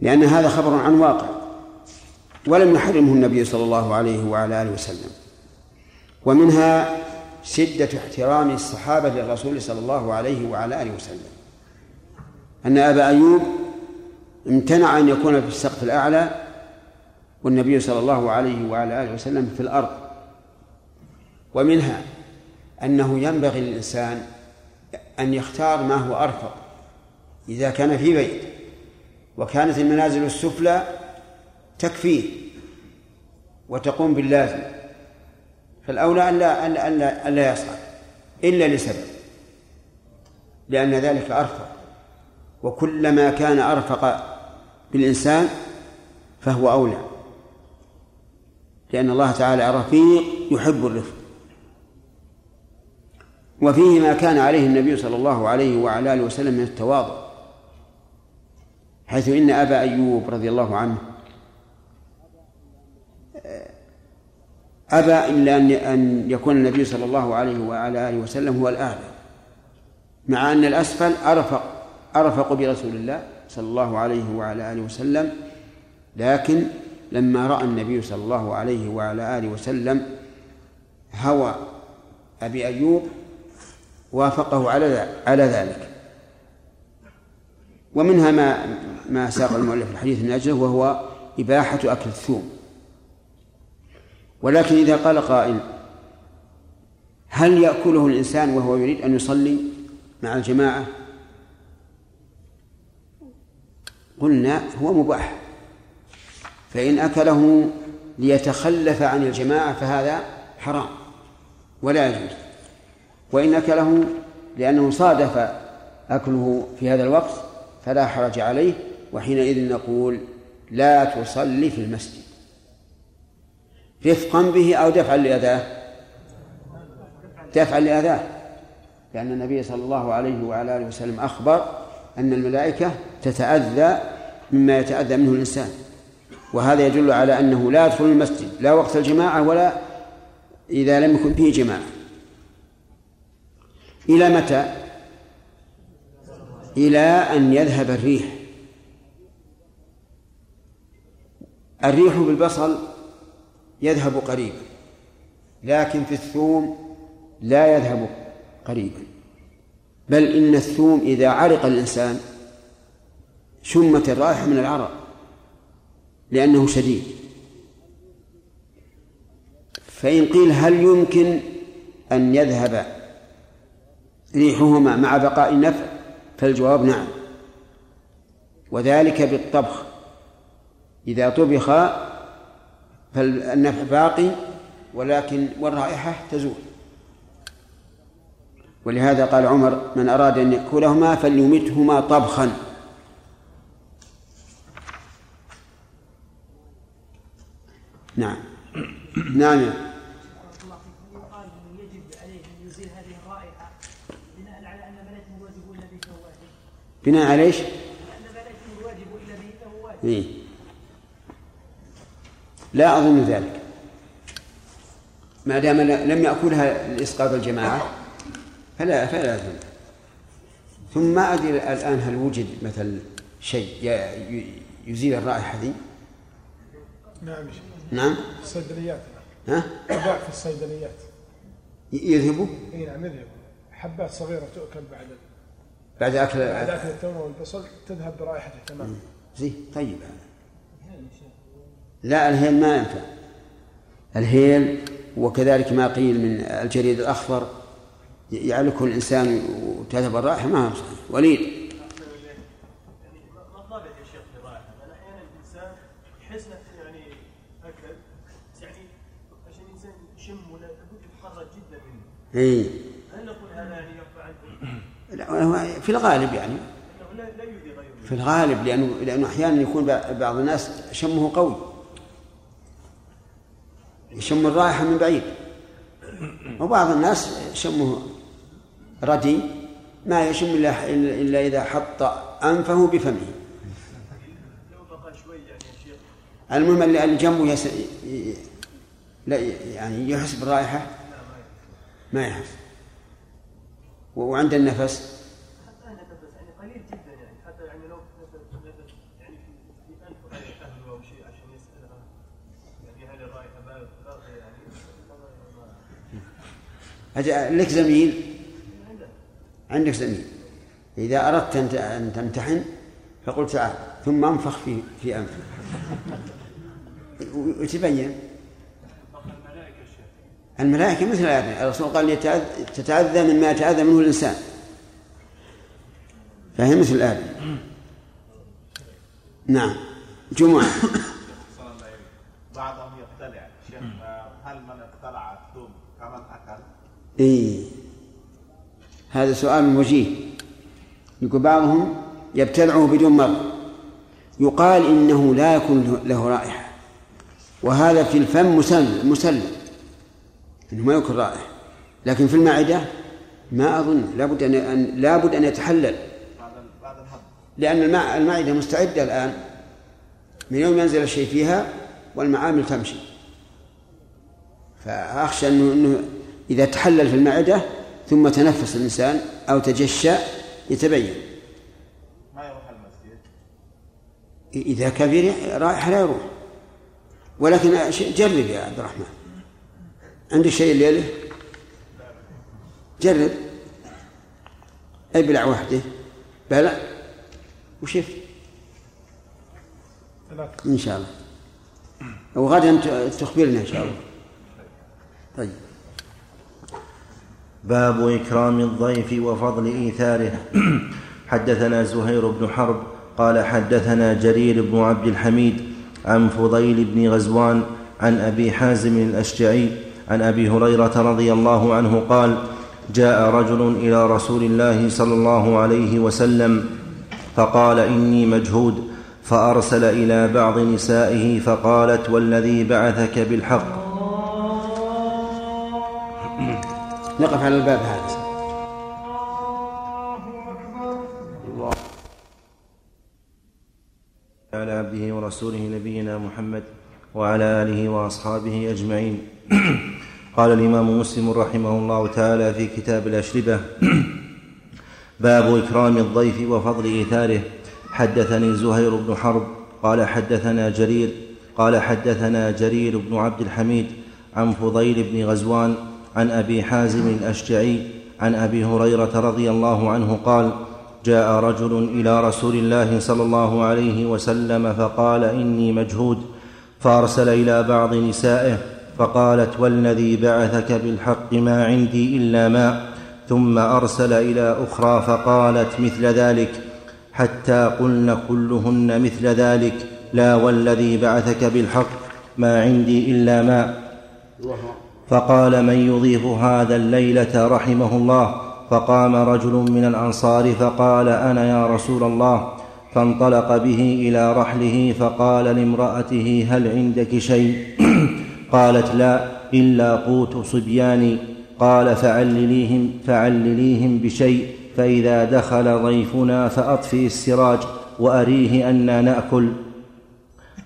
لأن هذا خبر عن واقع. ولم يحرمه النبي صلى الله عليه وعلى آله وسلم. ومنها شدة احترام الصحابة للرسول صلى الله عليه وعلى آله وسلم. أن أبا أيوب امتنع أن يكون في السقف الأعلى والنبي صلى الله عليه وعلى آله وسلم في الأرض. ومنها أنه ينبغي للإنسان أن يختار ما هو أرفق إذا كان في بيت وكانت المنازل السفلى تكفيه وتقوم باللازم فالأولى ألا ألا ألا, ألا يصعد إلا لسبب لأن ذلك أرفق وكلما كان أرفق بالإنسان فهو أولى لأن الله تعالى رفيق يحب الرفق. وفيه ما كان عليه النبي صلى الله عليه وعلى آله وسلم من التواضع حيث إن أبا أيوب رضي الله عنه أبى إلا أن أن يكون النبي صلى الله عليه وعلى آله وسلم هو الأعلى مع أن الأسفل أرفق أرفق برسول الله صلى الله عليه وعلى آله وسلم لكن لما رأى النبي صلى الله عليه وعلى آله وسلم هوى أبي أيوب وافقه على على ذلك. ومنها ما ما ساق المؤلف الحديث من أجله وهو إباحة أكل الثوم. ولكن إذا قال قائل هل يأكله الإنسان وهو يريد أن يصلي مع الجماعة؟ قلنا هو مباح. فإن أكله ليتخلف عن الجماعة فهذا حرام ولا يجوز. وإن أكله لأنه صادف أكله في هذا الوقت فلا حرج عليه وحينئذ نقول لا تصلي في المسجد. رفقا به أو دفعا لأذاه. دفعا لأذاه. لأن النبي صلى الله عليه وعلى آله وسلم أخبر أن الملائكة تتأذى مما يتأذى منه الإنسان. وهذا يدل على أنه لا يدخل المسجد لا وقت الجماعة ولا إذا لم يكن فيه جماعة. إلى متى؟ إلى أن يذهب الريح. الريح بالبصل يذهب قريبا. لكن في الثوم لا يذهب قريبا. بل إن الثوم إذا عرق الإنسان شمت الرائحة من العرق لأنه شديد. فإن قيل هل يمكن أن يذهب ريحهما مع بقاء النفع؟ فالجواب نعم. وذلك بالطبخ. إذا طبخ فالنفع باقي ولكن والرائحة تزول ولهذا قال عمر من أراد أن يأكلهما فليمتهما طبخا نعم نعم يقال يجب عليه ان يزيل هذه الرائحه بناء على. بناء إيش؟ إيه؟ لا أظن ذلك. ما دام لم يأكلها لإسقاط الجماعة فلا فلا أظن. ثم ما أدري الآن هل وجد مثل شيء يزيل الرائحة ذي نعم. نعم. في الصيدليات ها؟ تباع في الصيدليات. يذهبوا؟ إي نعم يذهب حبات صغيرة تؤكل بعد بعد أكل بعد أكل التمر والبصل تذهب برائحته تماما. زي طيب. هذا لا الهيل ما ينفع. الهيل وكذلك ما قيل من الجريد الأخضر يعلكه الإنسان وتذهب الرائحة ما هو صحيح. وليد. أحيانا يعني يعني. إيه. هل نقول هذا يعني يرفع؟ لا، هو في الغالب يعني. في الغالب لأنه لأنه أحيانا يكون بعض الناس شمه قوي. يشم الرائحة من بعيد. وبعض الناس شمه ردي ما يشم إلا إلا إذا حط أنفه بفمه. المهم اللي جنبه يس... لا يعني يحس بالرائحة؟ ما يحس. وعند النفس حتى هنا نفس يعني قليل جدا يعني حتى يعني لو نفس نفس يعني في في انف غير اهله أو شيء عشان يسالها يعني هل الرائحه باقيه يعني أجل لك زميل؟ عندك زميل. إذا أردت أن تمتحن فقل تعال ثم انفخ في في و- وتبين. الملائكة مثل هذا الرسول قال تتأذى مما يتأذى منه الإنسان. فهي مثل آدم نعم. جمعة بعضهم يقتلع شيخ آه، هل من اقتلع الثوم كمن اكل؟ إيه. هذا سؤال وجيه يقول بعضهم يبتلعه بدون مرض يقال إنه لا يكون له رائحة. وهذا في الفم مسلم مسلم إنه ما يكون رائحة. لكن في المعدة ما أظن. لابد أن لابد أن يتحلل. لأن المع- المعدة مستعدة الآن. من يوم ينزل الشيء فيها والمعامل تمشي. فأخشى أنه, إنه إذا تحلل في المعدة ثم تنفس الإنسان أو تجشى يتبين. ما يروح المسجد؟ إذا كان رائحة لا يروح. ولكن جرب يا عبد الرحمن. عندك شيء الليلة؟ جرب. ابلع وحدة؟ بلع. وشف إن شاء الله. وغدا تخبرنا إن شاء الله. طيب. باب إكرام الضيف وفضل إيثاره. حدثنا زهير بن حرب قال حدثنا جرير بن عبد الحميد عن فضيل بن غزوان عن أبي حازم الأشجعي عن أبي هريرة رضي الله عنه قال جاء رجل إلى رسول الله صلى الله عليه وسلم فقال إني مجهود. فأرسل إلى بعض نسائه فقالت والذي بعثك بالحق؟ نقف على الباب هذا. على عبده ورسوله نبينا محمد وعلى آله وأصحابه أجمعين. قال الإمام مسلم رحمه الله تعالى في كتاب الأشربة باب إكرام الضيف وفضل إيثاره. حدثني زهير بن حرب قال حدثنا جرير قال حدثنا جرير بن عبد الحميد عن فضيل بن غزوان عن أبي حازم الأشجعي عن أبي هريرة رضي الله عنه قال جاء رجل إلى رسول الله صلى الله عليه وسلم فقال إني مجهود. فأرسل إلى بعض نسائه فقالت والذي بعثك بالحق ما عندي إلا ماء ثم أرسل إلى أخرى فقالت مثل ذلك. حتى قلن كلهن مثل ذلك. لا والذي بعثك بالحق ما عندي إلا ماء فقال من يضيف هذا الليلة رحمه الله؟ فقام رجل من الأنصار فقال أنا يا رسول الله. فانطلق به إلى رحله فقال لامرأته هل عندك شيء؟ قالت لا إلا قوت صبياني قال فعلليهم فعلليهم بشيء فإذا دخل ضيفنا فاطفئ السراج وأريه أنا نأكل.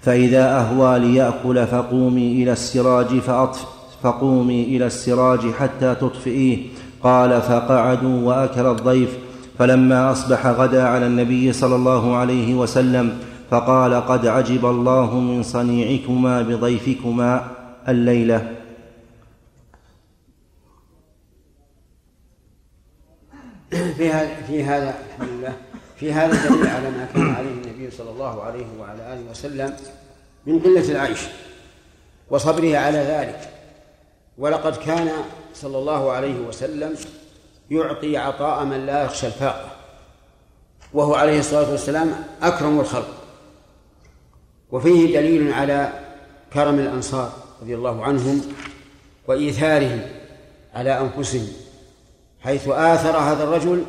فإذا أهوى ليأكل فقومي إلى السراج فاطفئ فقومي إلى السراج حتى تطفئيه. قال فقعدوا وأكل الضيف. فلما أصبح غدا على النبي صلى الله عليه وسلم فقال قد عجب الله من صنيعكما بضيفكما الليلة. في هذا في هذا الحمد لله في هذا دليل على ما كان عليه النبي صلى الله عليه وعلى آله وسلم من قلة العيش وصبره على ذلك. ولقد كان صلى الله عليه وسلم يعطي عطاء من لا يخشى الفاقة وهو عليه الصلاة والسلام أكرم الخلق. وفيه دليل على كرم الأنصار رضي الله عنهم وإيثارهم على أنفسهم حيث آثر هذا الرجل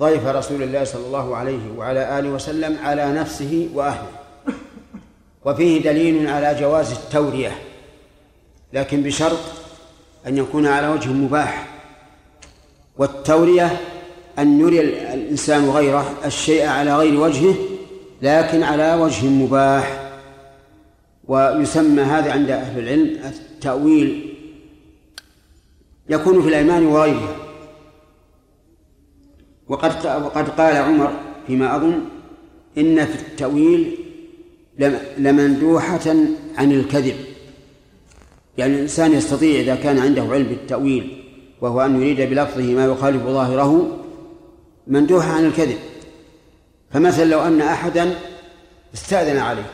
ضيف رسول الله صلى الله عليه وعلى آله وسلم على نفسه وأهله. وفيه دليل على جواز التورية لكن بشرط أن يكون على وجه مباح. والتورية أن يري الإنسان غيره الشيء على غير وجهه لكن على وجه مباح. ويسمى هذا عند أهل العلم التأويل. يكون في الأيمان وغيرها وقد وقد قال عمر فيما أظن إن في التأويل لمندوحة عن الكذب. يعني الإنسان يستطيع إذا كان عنده علم بالتأويل وهو أن يريد بلفظه ما يخالف ظاهره مندوح عن الكذب. فمثلا لو أن أحدا استأذن عليك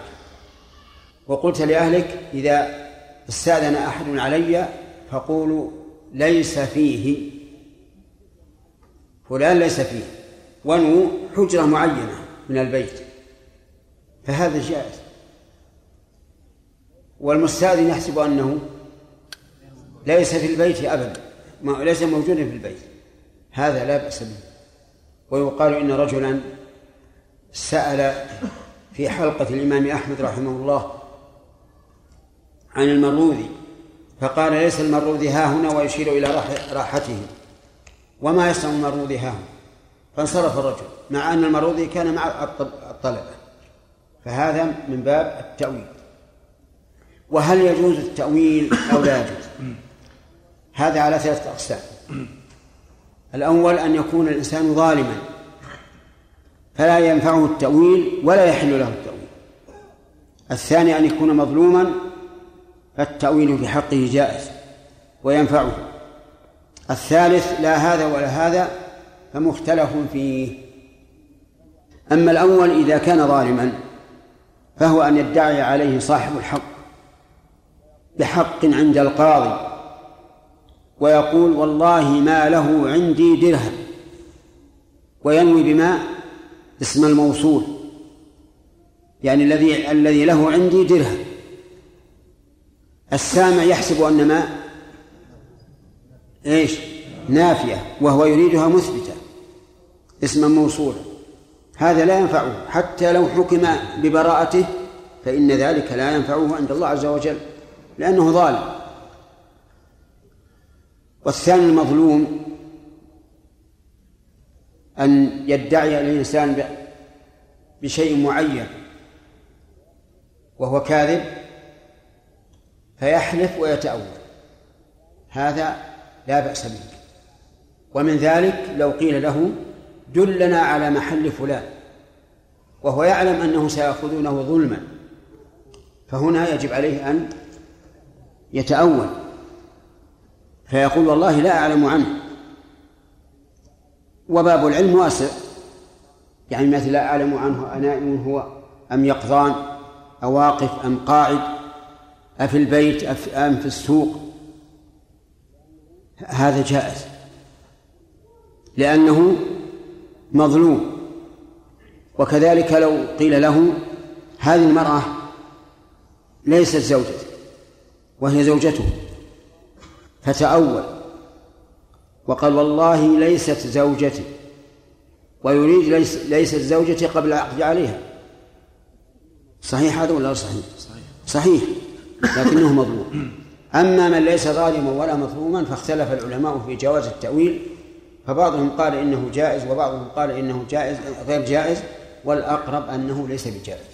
وقلت لأهلك إذا استأذن أحد علي فقولوا ليس فيه فلان ليس فيه ونو حجرة معينة من البيت. فهذا جائز. والمستأذن يحسب أنه ليس في البيت أبدا. ليس موجودا في البيت. هذا لا بأس به. ويقال إن رجلا سأل في حلقة الإمام أحمد رحمه الله عن المروذي فقال ليس المروذي ها هنا ويشير إلى راحته. وما يصنع المروذي ها هنا؟ فانصرف الرجل مع أن المروذي كان مع الطلبة. فهذا من باب التأويل. وهل يجوز التأويل أو لا يجوز؟ هذا على ثلاثة أقسام. الأول أن يكون الإنسان ظالما فلا ينفعه التأويل ولا يحل له التأويل. الثاني أن يكون مظلوما فالتأويل في حقه جائز وينفعه. الثالث لا هذا ولا هذا فمختلف فيه. أما الأول إذا كان ظالما فهو أن يدعي عليه صاحب الحق بحق عند القاضي. ويقول والله ما له عندي درهم. وينوي بما؟ اسم الموصول. يعني الذي الذي له عندي درهم. السامع يحسب أن ما؟ إيش؟ نافية وهو يريدها مثبتة. اسما موصولا هذا لا ينفعه. حتى لو حكم ببراءته فإن ذلك لا ينفعه عند الله عز وجل لأنه ظالم. والثاني المظلوم أن يدعي الإنسان بشيء معين وهو كاذب فيحلف ويتأول. هذا لا بأس به. ومن ذلك لو قيل له دلنا على محل فلان وهو يعلم أنه سيأخذونه ظلما فهنا يجب عليه أن يتأول. فيقول والله لا أعلم عنه. وباب العلم واسع. يعني مثل لا أعلم عنه أنائم هو أم يقظان أواقف أم قاعد أفي البيت أم في السوق. هذا جائز. لأنه مظلوم. وكذلك لو قيل له هذه المرأة ليست زوجته وهي زوجته. فتأول وقال والله ليست زوجتي ويريد ليس ليست زوجتي قبل العقد عليها. صحيح هذا ولا صحيح؟ صحيح؟ صحيح. لكنه مظلوم. أما من ليس ظالما ولا مظلوما فاختلف العلماء في جواز التأويل فبعضهم قال إنه جائز وبعضهم قال إنه جائز غير جائز والأقرب أنه ليس بجائز.